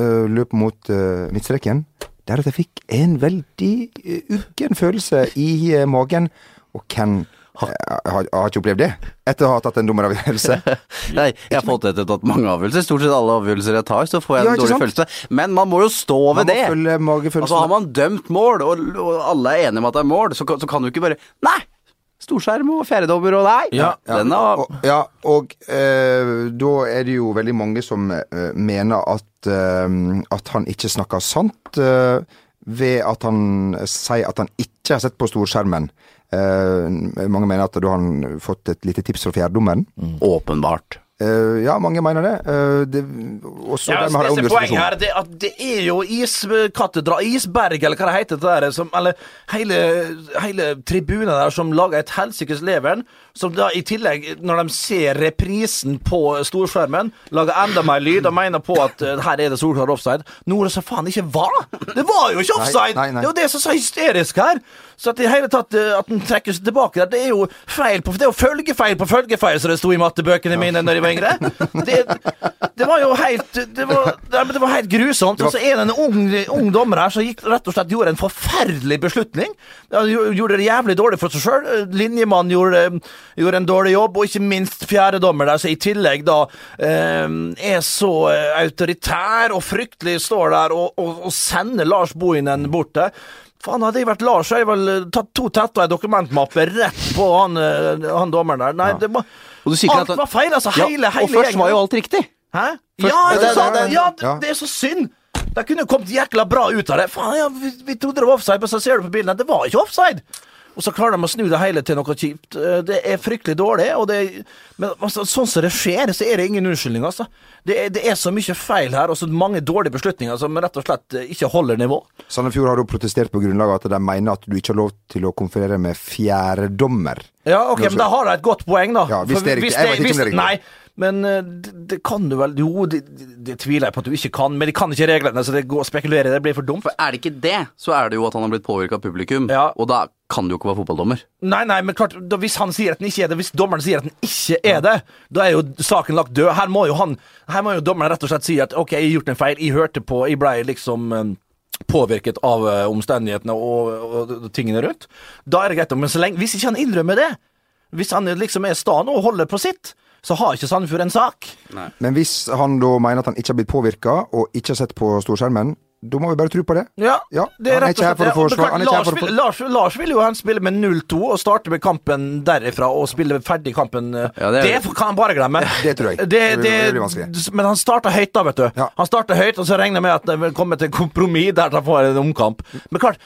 eh, løp mot uh, midtstreken, der at jeg fikk en veldig uh, uggen følelse i eh, magen. Og hvem har, har, har ikke opplevd det etter å ha tatt en dommeravgjørelse? Nei, jeg har fått etter tatt mange avgjørelser. Stort sett alle avgjørelser jeg tar, så får jeg Ja, en dårlig sant? følelse. Men man må jo stå Man ved det. Altså Har man dømt mål, og, og alle er enige om at det er mål, så, så kan du ikke bare Nei! Storskjerm og fjerdedommer og nei! Ja, ja, denne... Og, ja, og eh, da er det jo veldig mange som eh, mener at, eh, at han ikke snakker sant eh, ved at han sier at han ikke har sett på storskjermen. Eh, mange mener at da har han fått et lite tips fra fjerdedommeren. åpenbart. Eh, ja, mange mener det. Uh, det og så Ja, dermed har er poenget her, det, at det er jo iskatedra, isberg, eller hva det heter, det der, som, eller hele, hele tribunen der som lager et helsikes leveren, som da i tillegg, når de ser reprisen på storskjermen, lager enda mer lyd og mener på at uh, her er det solklar offside. Noe som faen ikke var! Det var jo ikke offside! Nei, nei, nei. Det er jo det som er så hysterisk her! Så at i hele tatt eh, at den trekker seg tilbake der, det er jo feil på Det er jo følgefeil på følgefeil, som det sto i mattebøkene mine når jeg var. Det, det var jo helt Det var, det var helt grusomt. Og så er det en ung, ung dommer her som gikk rett og slett gjorde en forferdelig beslutning. Han gjorde det jævlig dårlig for seg sjøl. Linjemann gjorde, gjorde en dårlig jobb, og ikke minst fjerdedommer der, som i tillegg da eh, er så eh, autoritær og fryktelig står der og, og, og sender Lars Bohinen bort der. Faen, hadde jeg vært Lars, hadde jeg vel tatt to tetter og ei dokumentmappe rett på han, eh, han dommeren der. Nei, det var Og du Alt var feil, altså. Ja, Hele, hele og først gjengen. var jo alt riktig. Hæ? Først- ja, det- det, det- det, det- ja, ja. det er så synd! De kunne kommet jækla bra ut av det. Faen, ja, vi, vi trodde det var offside, men så ser du på bildene, det var ikke offside! Og så klarer de å snu det hele til noe kjipt. Eh, Det er fryktelig dårlig, det Men altså, sånn som det skjer, så er det ingen unnskyldning, altså. Det er, det er så mye feil her, og så mange dårlige beslutninger som rett og slett eh, ikke holder nivå. Sandefjord har da protestert på grunnlag av at de mener at du ikke har lov til å konferere med fjerdedommer. Ja, ok, men da har de et godt poeng, da. Ja, hvis det er riktig. Jeg vet ikke om det er riktig. Nei, men eh, det, det kan du vel Jo, det, det, tviler jeg på at du ikke kan, men de kan ikke reglene, så det går å spekulere i det blir for dumt. For er det ikke det, så er det jo at han har blitt påvirka av publikum, Ja. og da kan du jo ikke være fotballdommer. Nei, nei, men klart, da, hvis han sier at den ikke er det, hvis dommeren sier at den ikke er det, da er jo saken lagt død. Her må jo han, her må jo dommeren rett og slett si at ok, jeg har gjort en feil, jeg hørte på, jeg blei liksom eh, påvirket av eh, omstendighetene og, og, og tingene rundt. Da er det greit, men så lenge, hvis ikke han innrømmer det, hvis han liksom er sta nå og holder på sitt, så har ikke Sandefjord en sak. Men hvis han da mener at han ikke har blitt påvirka, og ikke har sett på storskjermen, Da må vi bare tro på det. Ja, Ja, det er rett og slett det. Forsvare- Lars, for vil, Lars, Lars vil jo han spille med 0-2 og starte med kampen derifra og spille ferdig kampen. eh, Ja, det det, er- kan han bare glemme. Det tror jeg. Det, Det det, blir vanskelig. men han starta høyt, da, vet du. Ja. Han starta høyt, og så regner jeg med at det vil komme til kompromiss der han får en omkamp. Men klart,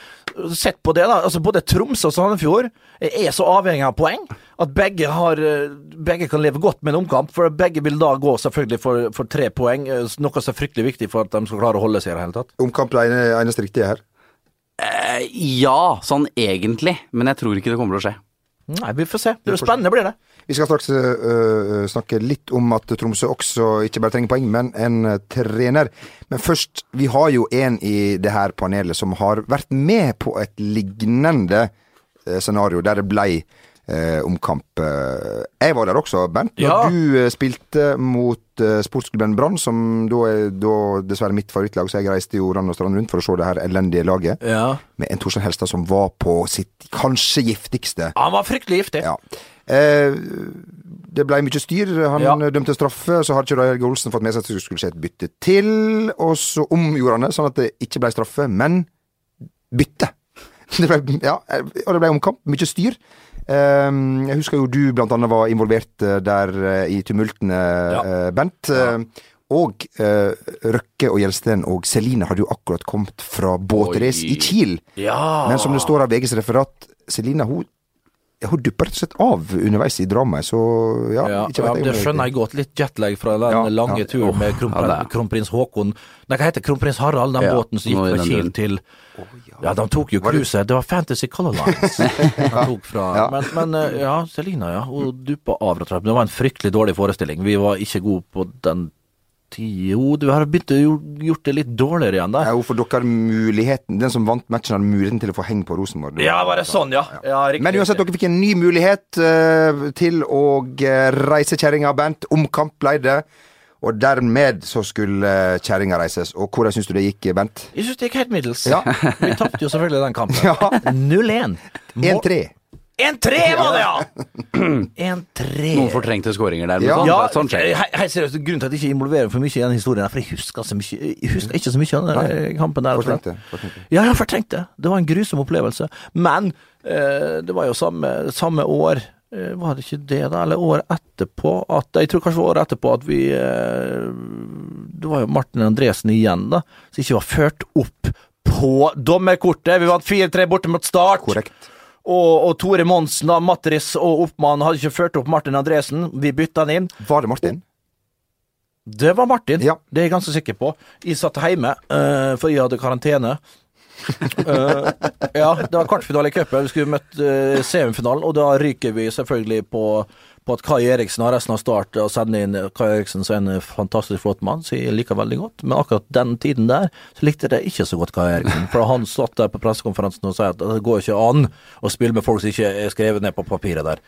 sett på det, da. altså Både Tromsø og Sandefjord er så avhengig av poeng at begge, har, eh, begge kan leve godt med en omkamp. For begge vil da gå selvfølgelig for, for tre poeng, eh, noe som er fryktelig viktig for at de skal klare å holde seg i det hele tatt. Omkamp er eneste riktige her. Eh, ja, sånn egentlig, men jeg tror ikke det kommer til å skje. Nei, vi får se. Det spennende, blir det. Vi skal straks uh, snakke litt om at Tromsø også ikke bare trenger poeng, men en øh, trener. Men først, vi har jo en i det her panelet som har vært med på et lignende scenario, der det blei øh, omkamp. Øh, Jeg var der også, Bernt. Når Ja. du øh, spilte mot eh, sportsklubben Brann, som da er da dessverre mitt favorittlag, så jeg reiste jo land og strand rundt for å se det her elendige laget. Ja. Med en Torstein Helstad som var på sitt kanskje giftigste. Han var fryktelig giftig. Ja. Eh, det ble mye styr. Han Ja. dømte straffe, så hadde ikke Helge Olsen fått med seg at det skulle skje et bytte til. Og så omgjorde han det, sånn at det ikke ble straffe, men bytte. Det ble, ja, og det ble omkamp. Mye styr. Eh, jeg husker jo du blant annet var involvert eh, der eh, i tumultene, ja. Bent. Ja. Og eh, Røkke og Gjelsten og Celine hadde jo akkurat kommet fra båtrace i Kiel. Ja. Men som det står av VGs referat, Selina hun, hun dupper rett og slett av underveis i dramaet, så ja, Ja, ja, det skjønner jeg godt. Litt jetlag fra den Ja, lange ja. turen med ja, kronprins, det kronprins Haakon Nei, hva heter kronprins Harald, den Ja, båten som gikk fra Kiel til til Ja, de tok jo cruiset. Det var Fantasy Color Lines de tok fra. Ja. Men, men eh, ja, Selina, ja. Hun duppa av, rett og slett. Det var en fryktelig dårlig forestilling. Vi var ikke gode på den. Jo, du har begynt å gjort- det litt dårligere igjen da. Ja, for dere har muligheten Den som vant matchen, har muligheten til å få heng på Rosenborg. Ja, var det sånn, ja? ja riktig, Men uansett, dere fikk en ny mulighet uh, til å eh, reise kjerringa, Bent. Omkamp ble det. Og dermed så skulle uh, kjerringa reises. Og hvordan syns du det gikk, Bent? Jeg syns det gikk helt middels. Ja. Vi tapte jo selvfølgelig den kampen. Ja. 0-1. 1-3. 1-3 var det, ja! 1-3. Noen fortrengte skåringer der, men Ja. sånn, Ja, sånn skjer. Hei, seriøst, grunnen til at jeg ikke involverer for mye i den historien, er for jeg husker, så mye, jeg husker ikke så mye av den eh, kampen der. Fortrengte. fortrengte. Ja, jeg fortrengte. det. Var en grusom opplevelse. Men eh, det var jo samme, samme år eh, Var det ikke det, da? Eller året etterpå? At, jeg tror kanskje året etterpå at vi eh, Det var jo Martin Andresen igjen, da, som ikke var ført opp på dommerkortet. Vi vant 4-3 borte mot Start. Korrekt. Og, og Tore Monsen, da, Matris og Oppmann hadde ikke ført opp Martin Andresen. Vi bytta han inn. Var det Martin? Det var Martin, Ja. det er jeg ganske sikker på. Jeg satt hjemme, uh, for jeg hadde karantene. uh, ja, det var kvartfinale i cupen. Vi skulle møtt uh, semifinalen, og da ryker vi selvfølgelig på, at Kai Eriksen har resten av start og sender inn Kai Eriksen som er en fantastisk flott mann, som jeg liker veldig godt. Men akkurat den tiden der, så likte jeg ikke så godt Kai Eriksen. For han satt der på pressekonferansen og sa at det går ikke an å spille med folk som ikke er skrevet ned på papiret der.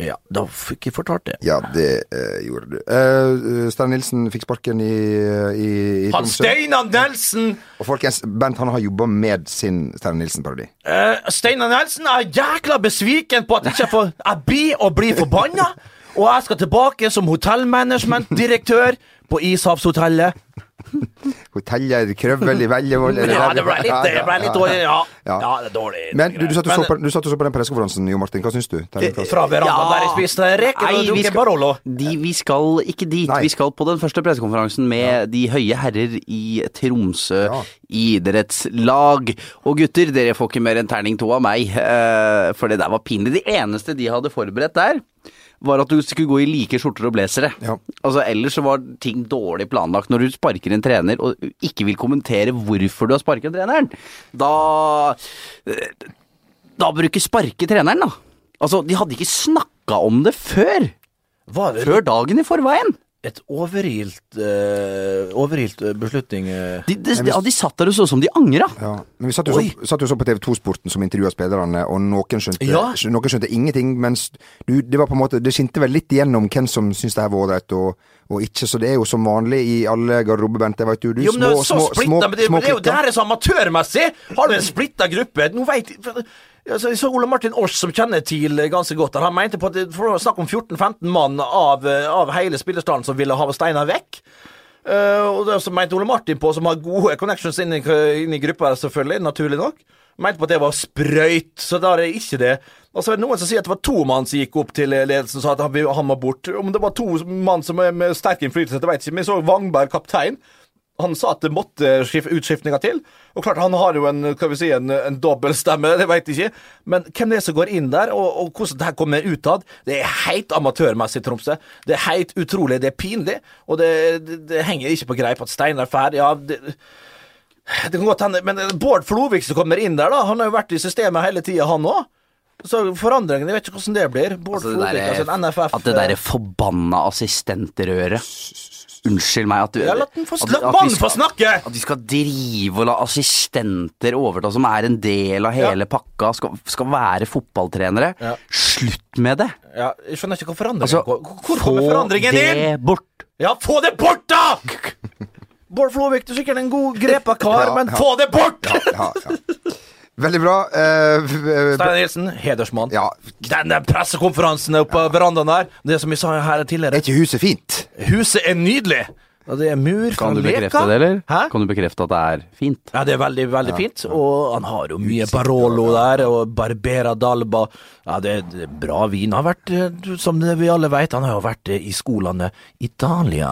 Ja, da fikk jeg fortalt det. Ja, det eh, gjorde du. Uh, Stein Nilsen fikk sparken i, i, i Han Tromsø. Steinar Nelson! Og folkens, Bent han har jobba med sin Stein Nilsen-parodi. Uh, Steinar Nelson er jækla besviken på at jeg ikke får Jeg blir og blir forbanna! Og jeg skal tilbake som hotellmanagementdirektør på Ishavshotellet. Hotellet Krøvel i Veljevold er Ja, det ble litt, det ble litt dårlig. Ja, Ja. ja det er dårlig. Men du, du, satt og så på, du satt og så på den pressekonferansen, Jo Martin. Hva syns du? Fra verandaen Ja. der jeg spiste reker og vi drukket skal- Barolo. De, vi skal ikke dit. Nei. Vi skal på den første pressekonferansen med de høye herrer i Tromsø Ja. idrettslag. Og gutter, dere får ikke mer enn terning to av meg, eh, for det der var pinlig. Det eneste de hadde forberedt der, var at du skulle gå i like skjorter og blazere. Ja. Altså, ellers så var ting dårlig planlagt. Når du sparker en trener og ikke vil kommentere hvorfor du har sparket treneren, da Da bruker sparke treneren, da. Altså, de hadde ikke snakka om det før. Var det Før dagen i forveien. Et overilt uh, Overilt eh, beslutning eh. De, de, de, ja, de satt der og så ut som de angra. Ja, men Vi satt jo, så, satt jo så på TV2-sporten som intervjua spillerne, og noen skjønte, Ja. noen skjønte ingenting. Mens du, det var på en måte Det skinte vel litt igjennom hvem som syntes det her var ålreit og, og ikke. Så det er jo som vanlig i alle garderober, Bent. Det vet du. du. Jo, men det er så splitta, men det, små det er jo det her er så amatørmessig! Har du en splitta gruppe? Nå vet jeg Altså, jeg så Ole Martin Års, som kjenner TIL ganske godt. Han mente på at det var snakk om 14-15 mann av, eh, av hele spillerstallen som ville ha Steinar vekk. Uh, og det som mente Ole Martin på, som har gode connections inn i, inn i gruppa, selvfølgelig, naturlig nok, mente på at det var sprøyt, så da er det ikke det. Og så er det noen som sier at det var to mann som gikk opp til ledelsen og sa at han, han må bort. Om det var to mann som er med sterk innflytelse, det vet jeg ikke. Vi så Wangberg, kaptein. Han sa at det måtte skif- utskiftninger til. Og klart, han har jo en, hva vi si, en, en dobbeltstemme, det vet jeg ikke. Men hvem det er som går inn der, og, og hvordan det her kommer utad, det er helt amatørmessig, Tromsø. Det er helt utrolig, det er pinlig, og det, det, det henger ikke på greip at Steinar drar. Ja, det, det kan godt hende, men Bård Flovik som kommer inn der, da, han har jo vært i systemet hele tida, han òg. Så forandringen, jeg vet ikke hvordan det blir. Bård Altså, Flovik, altså en NFF At det derre forbanna assistentrøret Unnskyld meg at du Ja, la den få vi mannen få snakke! At de skal drive og la assistenter overta, som er en del av hele pakka, skal, skal være fotballtrenere. Ja. Slutt med det! Ja, jeg skjønner ikke hvor forandringen Altså. Hvor kommer forandringen det inn? bort! Ja, få det bort, da! Bård Flovik, du er sikkert en god grepa kar, Ja, men få det bort! Ja, ja. Veldig bra. Uh, v- Steinar Nilsen, hedersmann. ja. Den pressekonferansen oppe på verandaen der, det som vi sa her tidligere Er ikke huset fint? Huset er nydelig! Og det er mur fra Kan du Leka. bekrefte det, eller? Hæ? Kan du bekrefte at det er fint? Ja, det er veldig, veldig fint. Og han har jo mye Barolo der, og Barbera d'Alba. Ja, det er bra vin. Han har vært, eh, som vi alle vet, han har jo vært eh, i skolene Italia.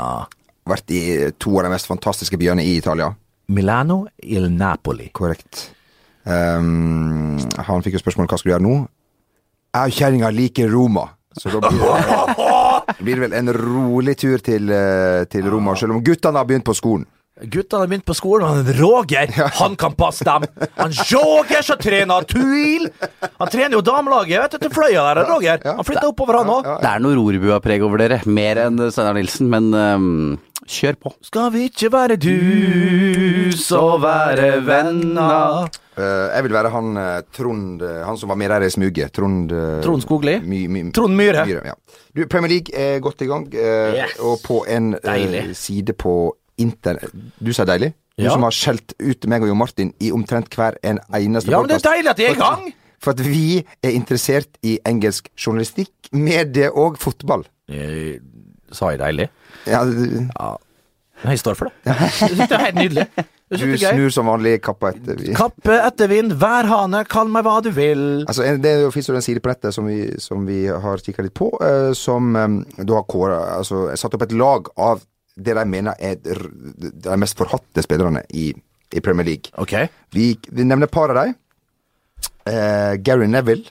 Vært i to av de mest fantastiske byene i Italia. Milano il Napoli. Korrekt. Um, han fikk jo spørsmål hva skal du gjøre nå. Jeg og kjerringa liker Roma. Så da blir det, blir det vel en rolig tur til, eh, til Roma, selv om guttene har begynt på skolen. Guttene har begynt på skolen, og han Roger, han kan passe dem. Han Roger som trener Tuil! Han trener jo damelaget vet du, til Fløya der, Roger. Han flytter oppover, han òg. Det er noe Rorbuapreg over dere, mer enn Steinar Nilsen, men øhm, kjør på. Skal vi ikke være dus og være venner? Uh, jeg vil være han uh, Trond uh, Han som var med der i smuget. Trond Trond Skogli? My, my, Trond Myhre. ja. du, Premier League er godt i gang, Yes. og på en side på internett Du sa deilig? Du Ja. som har skjelt ut meg og Jo Martin i omtrent hver en eneste Ja, men det er deilig at de er i gang! For at vi er interessert i engelsk journalistikk, medie og fotball. Eh, Sa jeg deilig? Ja, du, Jeg står for det. Jeg synes det er helt nydelig. Du snur som vanlig kappa etter vind. Kappe etter vind, værhane, kall meg hva du vil. Altså, Det fins jo en side på nettet som vi, som vi har kikka litt på, eh, som du da har kåra Altså satt opp et lag av det de mener er de mest forhatte spillerne i, i Premier League. Okay. Vi, vi nevner et par av dem. Eh, Gary Neville.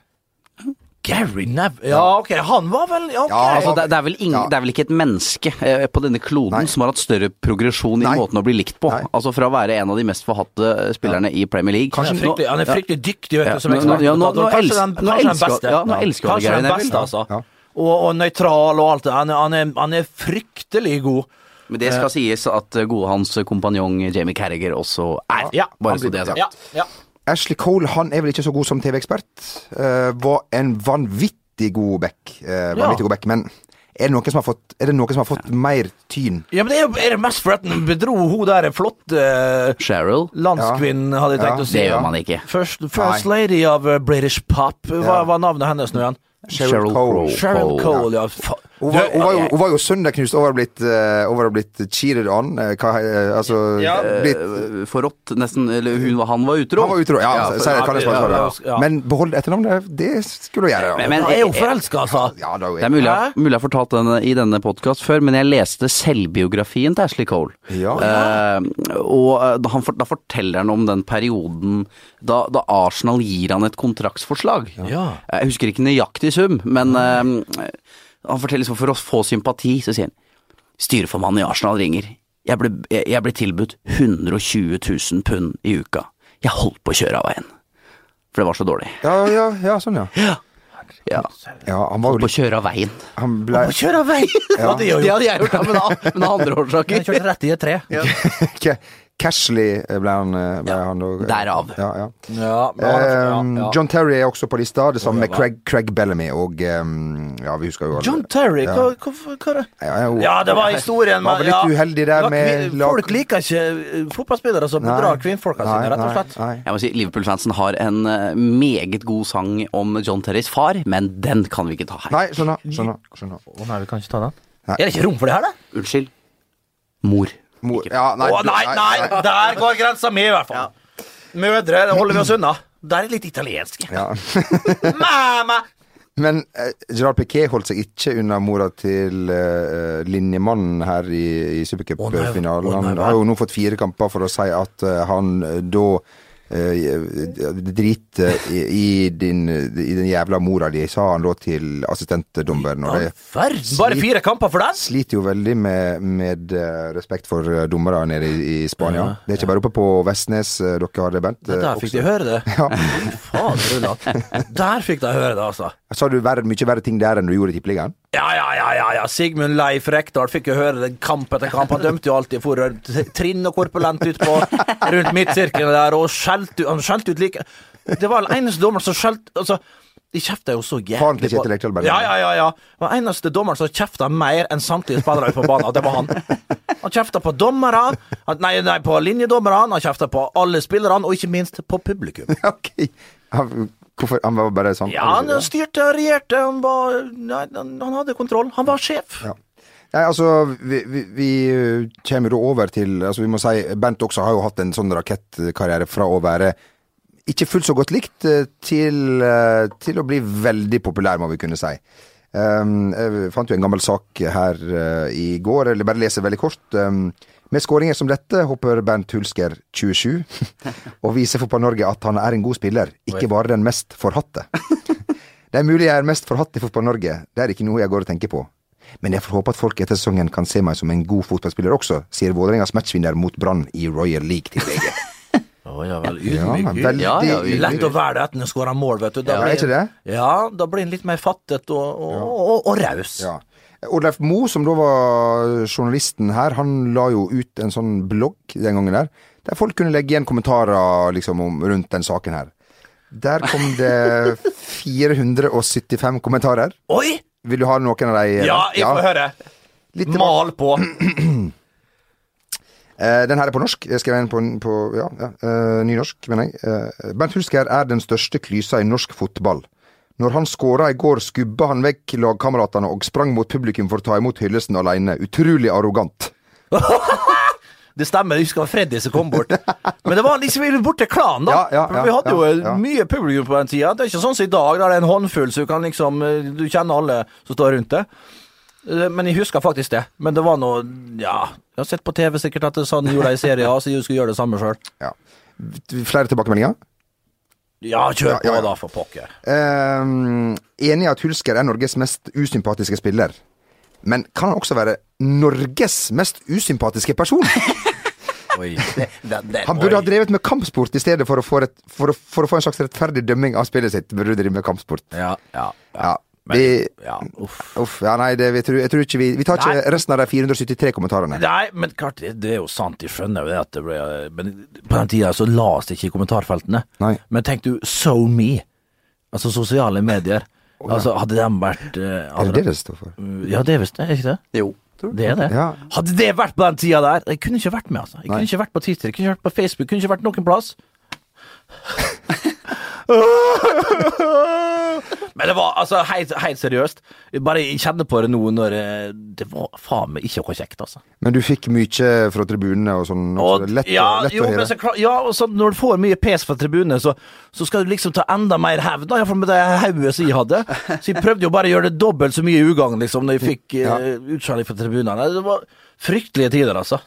Gary Neville Ja, ok, han var vel okay. ok. Ja, Altså, det, det, er vel ingen, Ja. det er vel ikke et menneske eh, på denne kloden Nei. som har hatt større progresjon i Nei. måten å bli likt på. Nei. Altså Fra å være en av de mest forhatte spillerne i Premier League. Han er fryktelig, han er fryktelig dyktig, vet du, som nå- nå- ja, nå- nå. Kanskje den, nå kanskje den elsker- beste. ja, nå elsker Kanskje Gary den Neville. beste, altså. Ja. Og, og nøytral og alt det. Han er, han, er, han er fryktelig god. Men det skal sies at eh, gode hans kompanjong Jamie Carriger også er. Ja, Bare så det er sagt. Ja, ja. Ashley Cole han er vel ikke så god som TV-ekspert. Uh, var en vanvittig god back. Uh, vanvittig god back. Men er det, noen som har fått, er det noen som har fått mer tyn? ja, men det er, er det mest for at han bedro hun der flotte uh, Cheryl? landskvinnen, hadde jeg tenkt Ja, å si. Det gjør man ikke. First, first lady of uh, British pop. Hva Ja. var navnet hennes nå igjen? Cheryl Cole. Cheryl Cole, ja. Fa- Hun var, hun var, jo, jeg- hun var jo søndagknust over å ha blitt, eh, blitt cheated on. eh, hva, eh, altså Ja. blitt, Eh, Forrådt, nesten. Eller hun, han var utro. Han var utro, ja. Ja, for- så jeg kan det ja, ja, ja. Men behold etternavnet, det skulle du gjøre. Ja. Men- men- Han er jo forelska, altså. ja, da, Det er mulig, Hæ? mulig jeg har fortalt denne i denne podkast før, men jeg leste selvbiografien til Ashley Cole. Ja. Eh, og eh, da, han, for- da forteller han om den perioden da, da Arsenal gir han et kontraktsforslag. Ja. Jeg husker ikke nøyaktig sum, men uh, han forteller liksom for å få sympati, så sier han styreformannen i Arsenal ringer. Jeg ble, jeg, jeg ble tilbudt 120 000 pund i uka. Jeg holdt på å kjøre av veien. For det var så dårlig. Ja, ja, ja, sånn, ja. Ja. ja. ja han var jo på å kjøre av veien. Han ble kjøre av veien! Ja, det Det hadde jeg gjort, men av, men av andre Jeg årsaker. kjørte rett i et tre. Ca- Cashley ble han, eh, ble Ja, han og, derav. Ja, ja. Ja, men ja, ja. John Terry er også på lista. Det samme med Craig, Craig Bellamy og um, Ja, vi husker jo alle John Terry, Ja. hva, hva, hva er det? Ja, ja. Ja, det var historien. Var vel litt uheldig der Ja, med lag- Folk liker ikke eh, fotballspillere som bedrar kvinnfolka sine, rett og slett. Nei, nei. Jeg må si Liverpool-fansen har en eh, meget god sang om John Terrys far, men den kan vi ikke ta her. nei skjønner. skjønner, skjønner. Å nei, vi kan ikke ta den. Nei. Er det ikke rom for det her, da? Unnskyld. Mor. Mo ja, nei, Å, nei, nei, der går grensa mi, i hvert fall. Mødre det holder vi oss unna. Der er litt italiensk. Ja. Mamma! Men eh, Gerard Piquet holdt seg ikke unna mora til eh, linjemannen her i, i supercupfinalen. Oh, Supercup-finalen. Han har jo nå fått fire kamper for å si at eh, han eh, da eh, driter i, i, din, i den jævla mora di, sa han da til assistentdommeren. Verden, bare fire kamper for den? sliter jo veldig med, med eh, respekt for eh, dommere nede i, i Spania. Det er ikke bare oppe på Vestnes eh, dere har det, Bent. Ja, Eh, der fikk de høre det. Ja. Faen. Der fikk de høre det, altså. Sa du mye verre ting der enn du gjorde i Tippeligaen? Ja, ja, ja, ja, ja. Sigmund Leif Rekdal fikk jo høre det kamp etter kamp. Han dømte jo alltid for trinn og korpulent ut på rundt midtsirkelen der, og skjelte Han skjelte ut like Det var den eneste dommeren som skjelte Altså, de kjefta jo så jævlig på Ja, ja, ja. ja. Det var den eneste dommeren som kjefta mer enn samtlige spillere ute på banen, og det var han. Han kjefta på dommere, nei, nei, på linjedommerne, han kjefta på alle spillerne, og ikke minst på publikum. ok. Han, hvorfor, han var bare sånn? Ja, han styrte og regjerte, han var Nei, han, han hadde kontroll. Han var sjef. Ja. Nei, altså, vi, vi, vi uh, kommer jo over til altså Vi må si Bent også har jo hatt en sånn rakettkarriere fra å være ikke fullt så godt likt uh, til, uh, til å bli veldig populær, må vi kunne si. Um, jeg fant jo en gammel sak her uh, i går, eller bare leser veldig kort. Um, med skåringer som dette hopper Bernt Hulsker 27 og viser Fotball-Norge at han er en god spiller, ikke bare den mest forhatte. Det er mulig jeg er mest forhatt i Fotball-Norge, det er ikke noe jeg går og tenker på. Men jeg får håpe at folk etter sesongen kan se meg som en god fotballspiller også, sier Vålerengas matchvinner mot Brann i Royal League til VG. Oh, ja vel, Ja, veldig Ja, ja. Lett å være det etter å skåra mål, vet du. Da Ja, blir- ikke det? Ja, da blir en litt mer fattet og, og, og, og raus. Ja. Oddleif Moe, som da var journalisten her, han la jo ut en sånn blogg den gangen der, der folk kunne legge igjen kommentarer liksom om, rundt den saken her. Der kom det 475 kommentarer. Oi! Vil du ha noen av de? Ja, jeg får høre. Litt. Mal på. Eh, den her er på norsk. Jeg skrev en på, på ja, ja, eh, nynorsk, mener jeg. Eh, Bernt Hulsker er den største klysa i norsk fotball. Når han skåra i går, skubba han vekk lagkameratene og sprang mot publikum for å ta imot hyllesten alene. Utrolig arrogant. Det stemmer, jeg husker Freddy som kom bort. Men det var liksom borte klanen, da. Ja, ja, ja, vi hadde jo mye publikum på den tida. Det er ikke sånn som i dag, der det er en håndfull, så du kan liksom eh, Du kjenner alle som står rundt det. Eh, Men jeg husker faktisk det. Men det var noe Ja, jeg har sett på TV sikkert at det sånn gjorde jeg i serien, så jeg skulle gjøre det samme sjøl. Ja. Flere tilbakemeldinger? Ja, kjør på, ja, ja. da, for pokker. Um, enig i at Hulsker er Norges mest usympatiske spiller. Men kan han også være Norges mest usympatiske person? Oi. Han burde ha drevet med kampsport i stedet for å få, et, for å, for å få en slags rettferdig dømming av spillet sitt. Burde drive med kampsport. Ja, ja. Ja, Men, vi, ja, uff. uff, ja nei, det, vi, tror, jeg tror ikke vi Vi tar ikke resten av de 473 kommentarene. Nei, men klart, det, det er jo sant, jeg skjønner jo det at det ble Men på den tida så las det ikke i kommentarfeltene. Nei. Men tenk du, So Me, altså sosiale medier. Altså, hadde de vært uh, Er det det det står for? Ja, det er visst det, er ikke det? Jo. Det er det. Ja. Hadde det vært på den tida der, jeg kunne ikke vært med, altså. Jeg Nei. kunne ikke vært på Twitter, jeg kunne ikke vært på Facebook, jeg kunne ikke vært noen plass. Men det var altså helt, helt seriøst. Jeg bare kjenner på det nå når eh, Det var faen meg ikke noe kjekt, altså. Men du fikk mye fra tribunene og sånn? Og. Lett, ja, lett jo, å høre? så, ja, og så når du får mye pes fra tribunene, så, så skal du liksom ta enda mer hevn. Iallfall med det hodet som jeg hadde. Så jeg prøvde jo bare å gjøre det dobbelt så mye ugagn, liksom, når jeg fikk Ja. uh, utskjelling fra tribunene. Det var fryktelige tider, altså.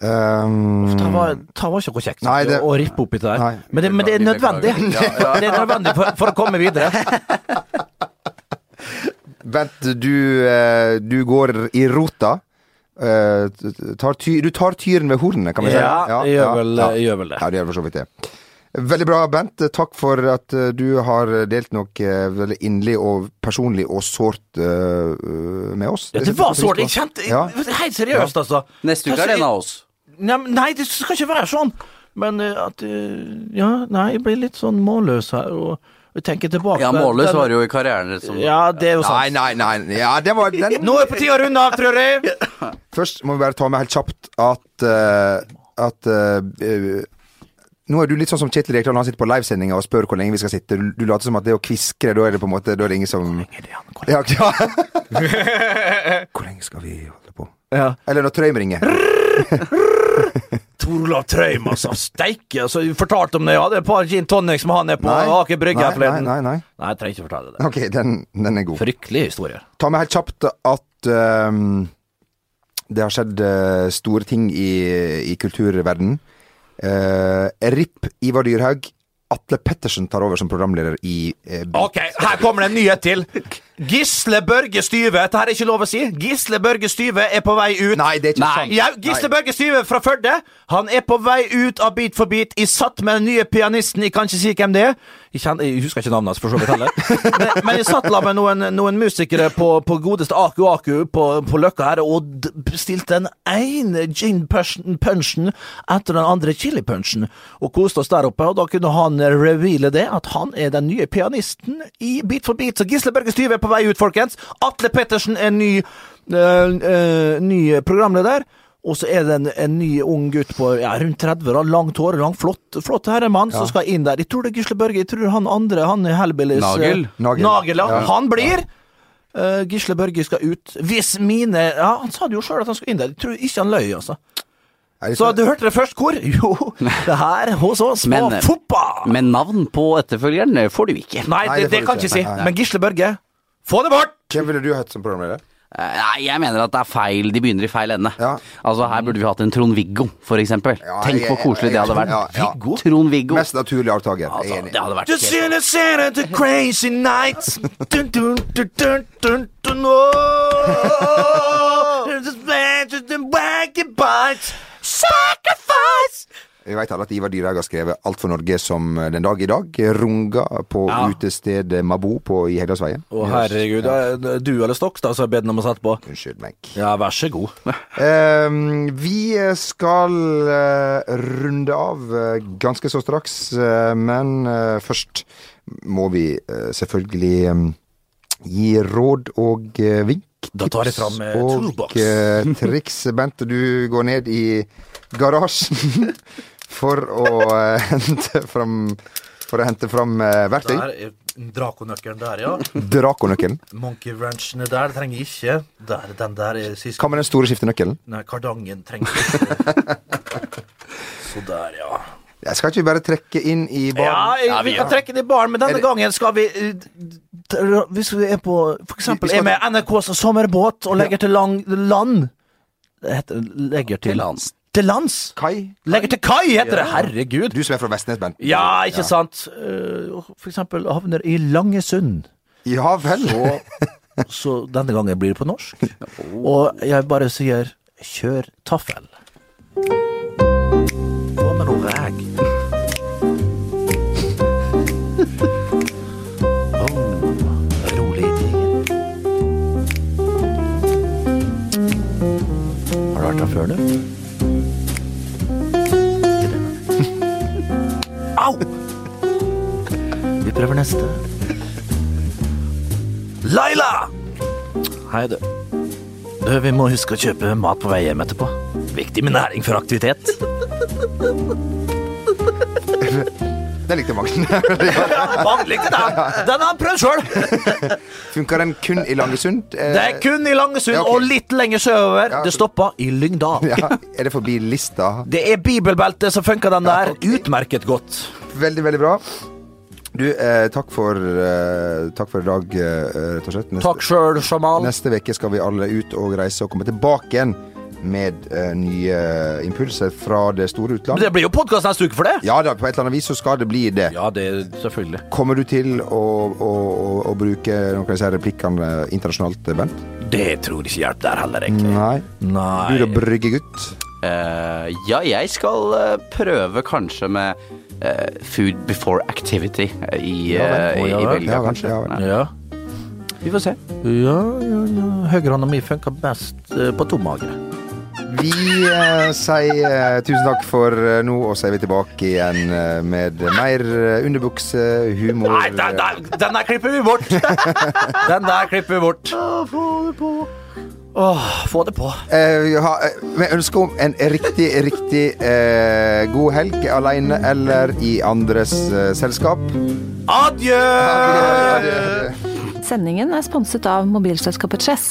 Um, Det var, det var ikke noe kjekt Nei, det- å rippe opp i det der. Nei. Men det, men det er nødvendig. Det er nødvendig for, for å komme videre. Bent, du, eh, du går i rota. Eh, tar ty, du tar tyren ved hornene, kan vi si. Ja, jeg gjør vel- jeg gjør vel det. Ja, du gjør for så vidt det. Veldig bra, Bent. Takk for at eh, du har delt noe veldig inderlig og personlig og sårt uh, med oss. Ja, det var sårt. Jeg kjente Ja. Helt seriøst, altså. Neste uke er det en av oss. Nei, nei, det skal ikke være sånn. Men eh, at eh, Ja, nei, jeg blir litt sånn målløs her, og tenker tilbake Ja, målløs var det jo i karrieren din som Ja, det er jo Nei, sant. nei, nei. Ja, det var den. Nå er det på tide å runde av, tror jeg. Først må vi bare ta med helt kjapt at uh, At eh, Nå er du litt sånn som Kjetil Rekdal, han sitter på livesendinga og spør hvor lenge vi skal sitte. Du, du later som at det å kviskre, da er det på en måte Da er det ingen som ja, ja. Hvor lenge skal vi holde på? Ja. Eller når Trøim ringer. Tor Olav Trøim, altså. Steike. Altså, du fortalte om det. Jeg hadde et par gin tonics med han nede på. Aker Brygge her forleden. nei, nei, nei. Nei, jeg trenger ikke fortelle det. Ok, den, den er god. Fryktelig historie. Ta med helt kjapt at um, det har skjedd uh, store ting i, i kulturverdenen. Uh, RIP Ivar Dyrhaug. Atle Pettersen tar over som programleder i uh, Ok, her kommer det en nyhet til. Gisle Børge Styve, dette her er ikke lov å si. Gisle Børge Styve er på vei ut. Nei, det er ikke sant. Ja, Gisle Børge Styve fra Førde. Han er på vei ut av Beat for beat. I satt med den nye pianisten. Jeg kan ikke si hvem det er. Jeg, kjenner, jeg husker ikke navnet hans, for så vidt heller. Men, men jeg satt med noen, noen musikere på, på godeste Aku Aku på, på Løkka her, og bestilte den ene gin punchen etter den andre chili punchen, og koste oss der oppe. Og da kunne han reveale det, at han er den nye pianisten i Beat for beat. Så Gisle Børge Styve er på vei ut, folkens. Atle Pettersen er ny, øh, øh, ny programleder. Og så er det en, en ny ung gutt på ja, rundt 30, da, langt hår, lang, flott, flott herremann, som skal inn der. Jeg tror det er Gisle Børge. Jeg tror han andre, han er Hellbillies Nagel. eh, Nagel. Nagel, ja. Ja. Han blir. Uh, Gisle Børge skal ut. Hvis mine Ja, han sa det jo sjøl at han skulle inn der. Jeg tror ikke han løy, altså. Så du hørte det først, hvor? Jo, det her hos oss på fotball! Men navn på etterfølgeren får du ikke. Nei, Nei, det, det det kan jeg ikke si. Nei, nei. Men Gisle Børge, få det bort! Hvem ville du hatt som programleder? Eh, Nei, jeg mener at det er feil. De begynner i feil ende. Ja. Altså, her burde vi hatt en Trond-Viggo, for eksempel. Ja, Tenk hvor koselig det hadde vært. Ja, ja. Viggo? Trond-Viggo. Mest naturlig avtaker. Altså, enig. det hadde vært Just in a Saturday crazy nights. Dun, dun, dun, dun, dun, dun, oh. The. Sacrifice! Vi vet alle at Ivar Dyrhaug har skrevet Alt for Norge som eh, den dag i dag. Runga på Ja. utestedet Mabo på, i Hegdalsveien. Å herregud, det er du eller Stokstad som jeg bedt om å sette på? Unnskyld meg. Ja, vær så god. Ehm, vi skal eh, runde av eh, ganske så straks, eh, men eh, først må vi eh, selvfølgelig eh, gi råd og uh, vink. Da tar jeg fram, eh, og eh, triks. Bent, du går ned i garasjen for å eh, hente fram For å hente fram eh, verktøy. Er Drakonøkkelen der, ja. Drakonøkkelen. Monkey Wrenchen er der, det trenger ikke. Der, den der er sist Hva med den store skiftenøkkelen? Nei, kardangen trenger ikke. Så der, ja. Jeg skal ikke vi bare trekke inn i Ja, baren? jeg, vi kan trekke inn i baren, men denne det- gangen skal vi eh, Hvis vi er på For eksempel vi skal- er med NRKs sommerbåt og legger til lang, land Det heter legger til Til lands. Til lands? Kai? Legger til kai, heter det! Herregud! Du som er fra Vestnes, Bent. Ja, ikke sant? Eh, For eksempel havner i Langesund. Ja vel. Så, så denne gangen blir det på norsk. Og jeg bare sier kjør taffel. Få med noe rolig. Har du vært der før, du? Au! Vi prøver neste. Laila! Hei, du. Du, Vi må huske å kjøpe mat på vei hjem etterpå. Viktig med næring for aktivitet. Den likte. Mange likte den! Den har han prøvd sjøl. Funker den kun i Langesund? Eh, Det er kun i Langesund Ja, okay. og litt lenger sørover. Det stoppa i Lyngdal. Ja, er det forbi lista? Det er bibelbeltet som funker den der. Utmerket godt. Veldig, veldig bra. Du, eh, takk for eh, Takk for i dag, eh, rett og slett. Neste, Takk sjøl, Jamal. neste uke skal vi alle ut og reise og komme tilbake igjen med uh, nye impulser fra det store Men det blir jo podkast neste uke for det. Ja da, på et eller annet vis så skal det bli det. Ja, det selvfølgelig. Kommer du til å, å, å, å bruke noen av disse replikkene internasjonalt, Bent? Det tror jeg ikke hjelper der heller, egentlig. Nei. Nei. Du da, bryggegutt? Uh, ja, jeg skal uh, prøve kanskje med uh, Food before activity eh, i, Ja vel. eh, ja i. Belgia, Ja kanskje. ja. Ja. Vi får se. Ja, ja, ja. Høyrehånda mi funker best eh, på tom mage. Vi eh, sier eh, tusen takk for eh, nå, og så er vi tilbake igjen eh, med mer eh, underbuksehumor. Nei, den der, den der klipper vi bort! Den der klipper vi bort. Få det på. Åh, få det på. Eh, vi har- eh, Vi ønsker om en riktig, riktig eh, god helg alene eller i andres eh, selskap. Adjø! Sendingen er sponset av mobilselskapet Chess.